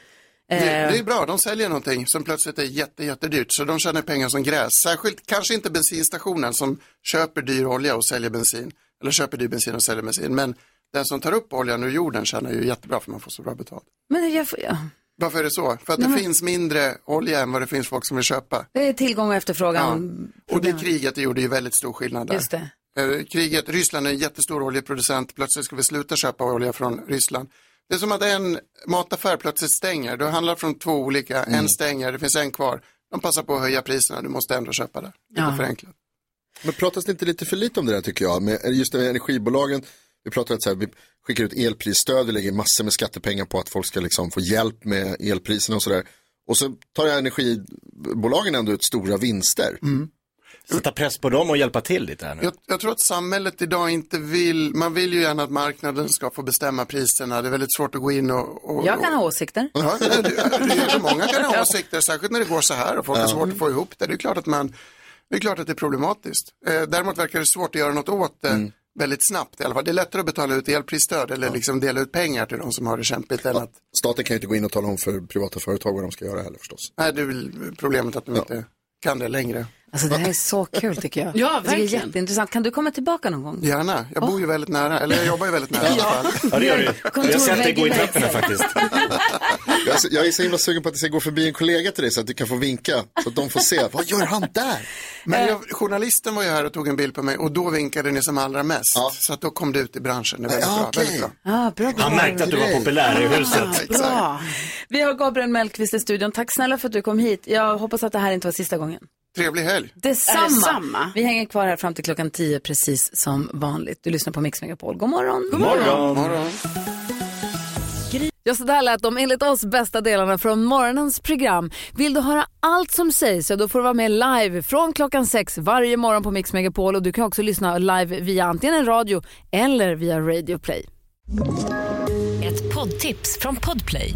Det, Eh, det är bra, de säljer någonting som plötsligt är jätte, jättedyrt så de tjänar pengar som gräs. Särskilt kanske inte bensinstationen som köper dyr olja och säljer bensin. Eller köper dyr bensin och säljer bensin. Men den som tar upp oljan ur jorden tjänar ju jättebra för man får så bra betalt. Men jag, får- ja. Varför är det så? För att Nej, det men- finns mindre olja än vad det finns folk som vill köpa. Det är tillgång och efterfrågan. Och det kriget det gjorde ju väldigt stor skillnad där. Just det. Eh, Kriget, Ryssland är en jättestor oljeproducent, plötsligt ska vi sluta köpa olja från Ryssland. Det är som att en mataffär plötsligt stänger, det handlar från två olika, Mm. en stänger, det finns en kvar. De passar på att höja priserna, du måste ändå köpa det. Lite Ja. förenklat. Men pratas det inte lite för lite om det där tycker jag? Med, just det med energibolagen, vi pratar att så här, vi skickar ut elprisstöd, vi lägger massor med skattepengar på att folk ska liksom få hjälp med elpriserna och sådär. Och så tar energibolagen ändå ut stora vinster. Sätta press på dem och hjälpa till lite här nu. Jag, jag tror att samhället idag inte vill, man vill ju gärna att marknaden ska få bestämma priserna, det är väldigt svårt att gå in och... och Jag kan ha åsikter. Ja, det, det, det, många kan ha <laughs> åsikter, särskilt när det går så här och folk har svårt att få ihop det. Det är klart att, man, det, är klart att det är problematiskt. Eh, däremot verkar det svårt att göra något åt det väldigt snabbt i alla fall. Det är lättare att betala ut elprisstöd eller liksom dela ut pengar till de som har det kämpigt än att, Staten kan ju inte gå in och tala om för privata företag vad de ska göra heller förstås. nej det är väl problemet att de inte kan det längre. Alltså det här är så kul tycker jag. <laughs> Ja, Jag tycker Det är verkligen. jätteintressant. Kan du komma tillbaka någon gång? Gärna, jag bor ju väldigt nära, eller jag jobbar ju väldigt nära i alla fall. Ja, det gör du. <laughs> Jag har sett dig gå i trapporna faktiskt. <laughs> Jag är, så, jag är så himla sugen på att det ska gå förbi en kollega till dig så att du kan få vinka. Så att de får se, vad gör han där? Men jag, journalisten var ju här och tog en bild på mig och då vinkade ni som allra mest. Så att då kom det ut i branschen. Det är väldigt bra. Väldigt bra. Ah, bra, bra. Han märkte att du var populär i huset. Ah, bra. Vi har Gabriel Mellqvist i studion. Tack snälla för att du kom hit. Jag hoppas att det här inte var sista gången. Trevlig helg. Detsamma. Detsamma. Vi hänger kvar här fram till klockan 10 precis som vanligt. Du lyssnar på Mix Megapol. God morgon. God morgon. God morgon. Ja, så där lät de enligt oss bästa delarna från morgonens program. Vill du höra allt som sägs så då får du vara med live från klockan sex varje morgon på Mix Megapol och du kan också lyssna live via antingen en radio eller via Radio Play. Ett poddtips från Podplay.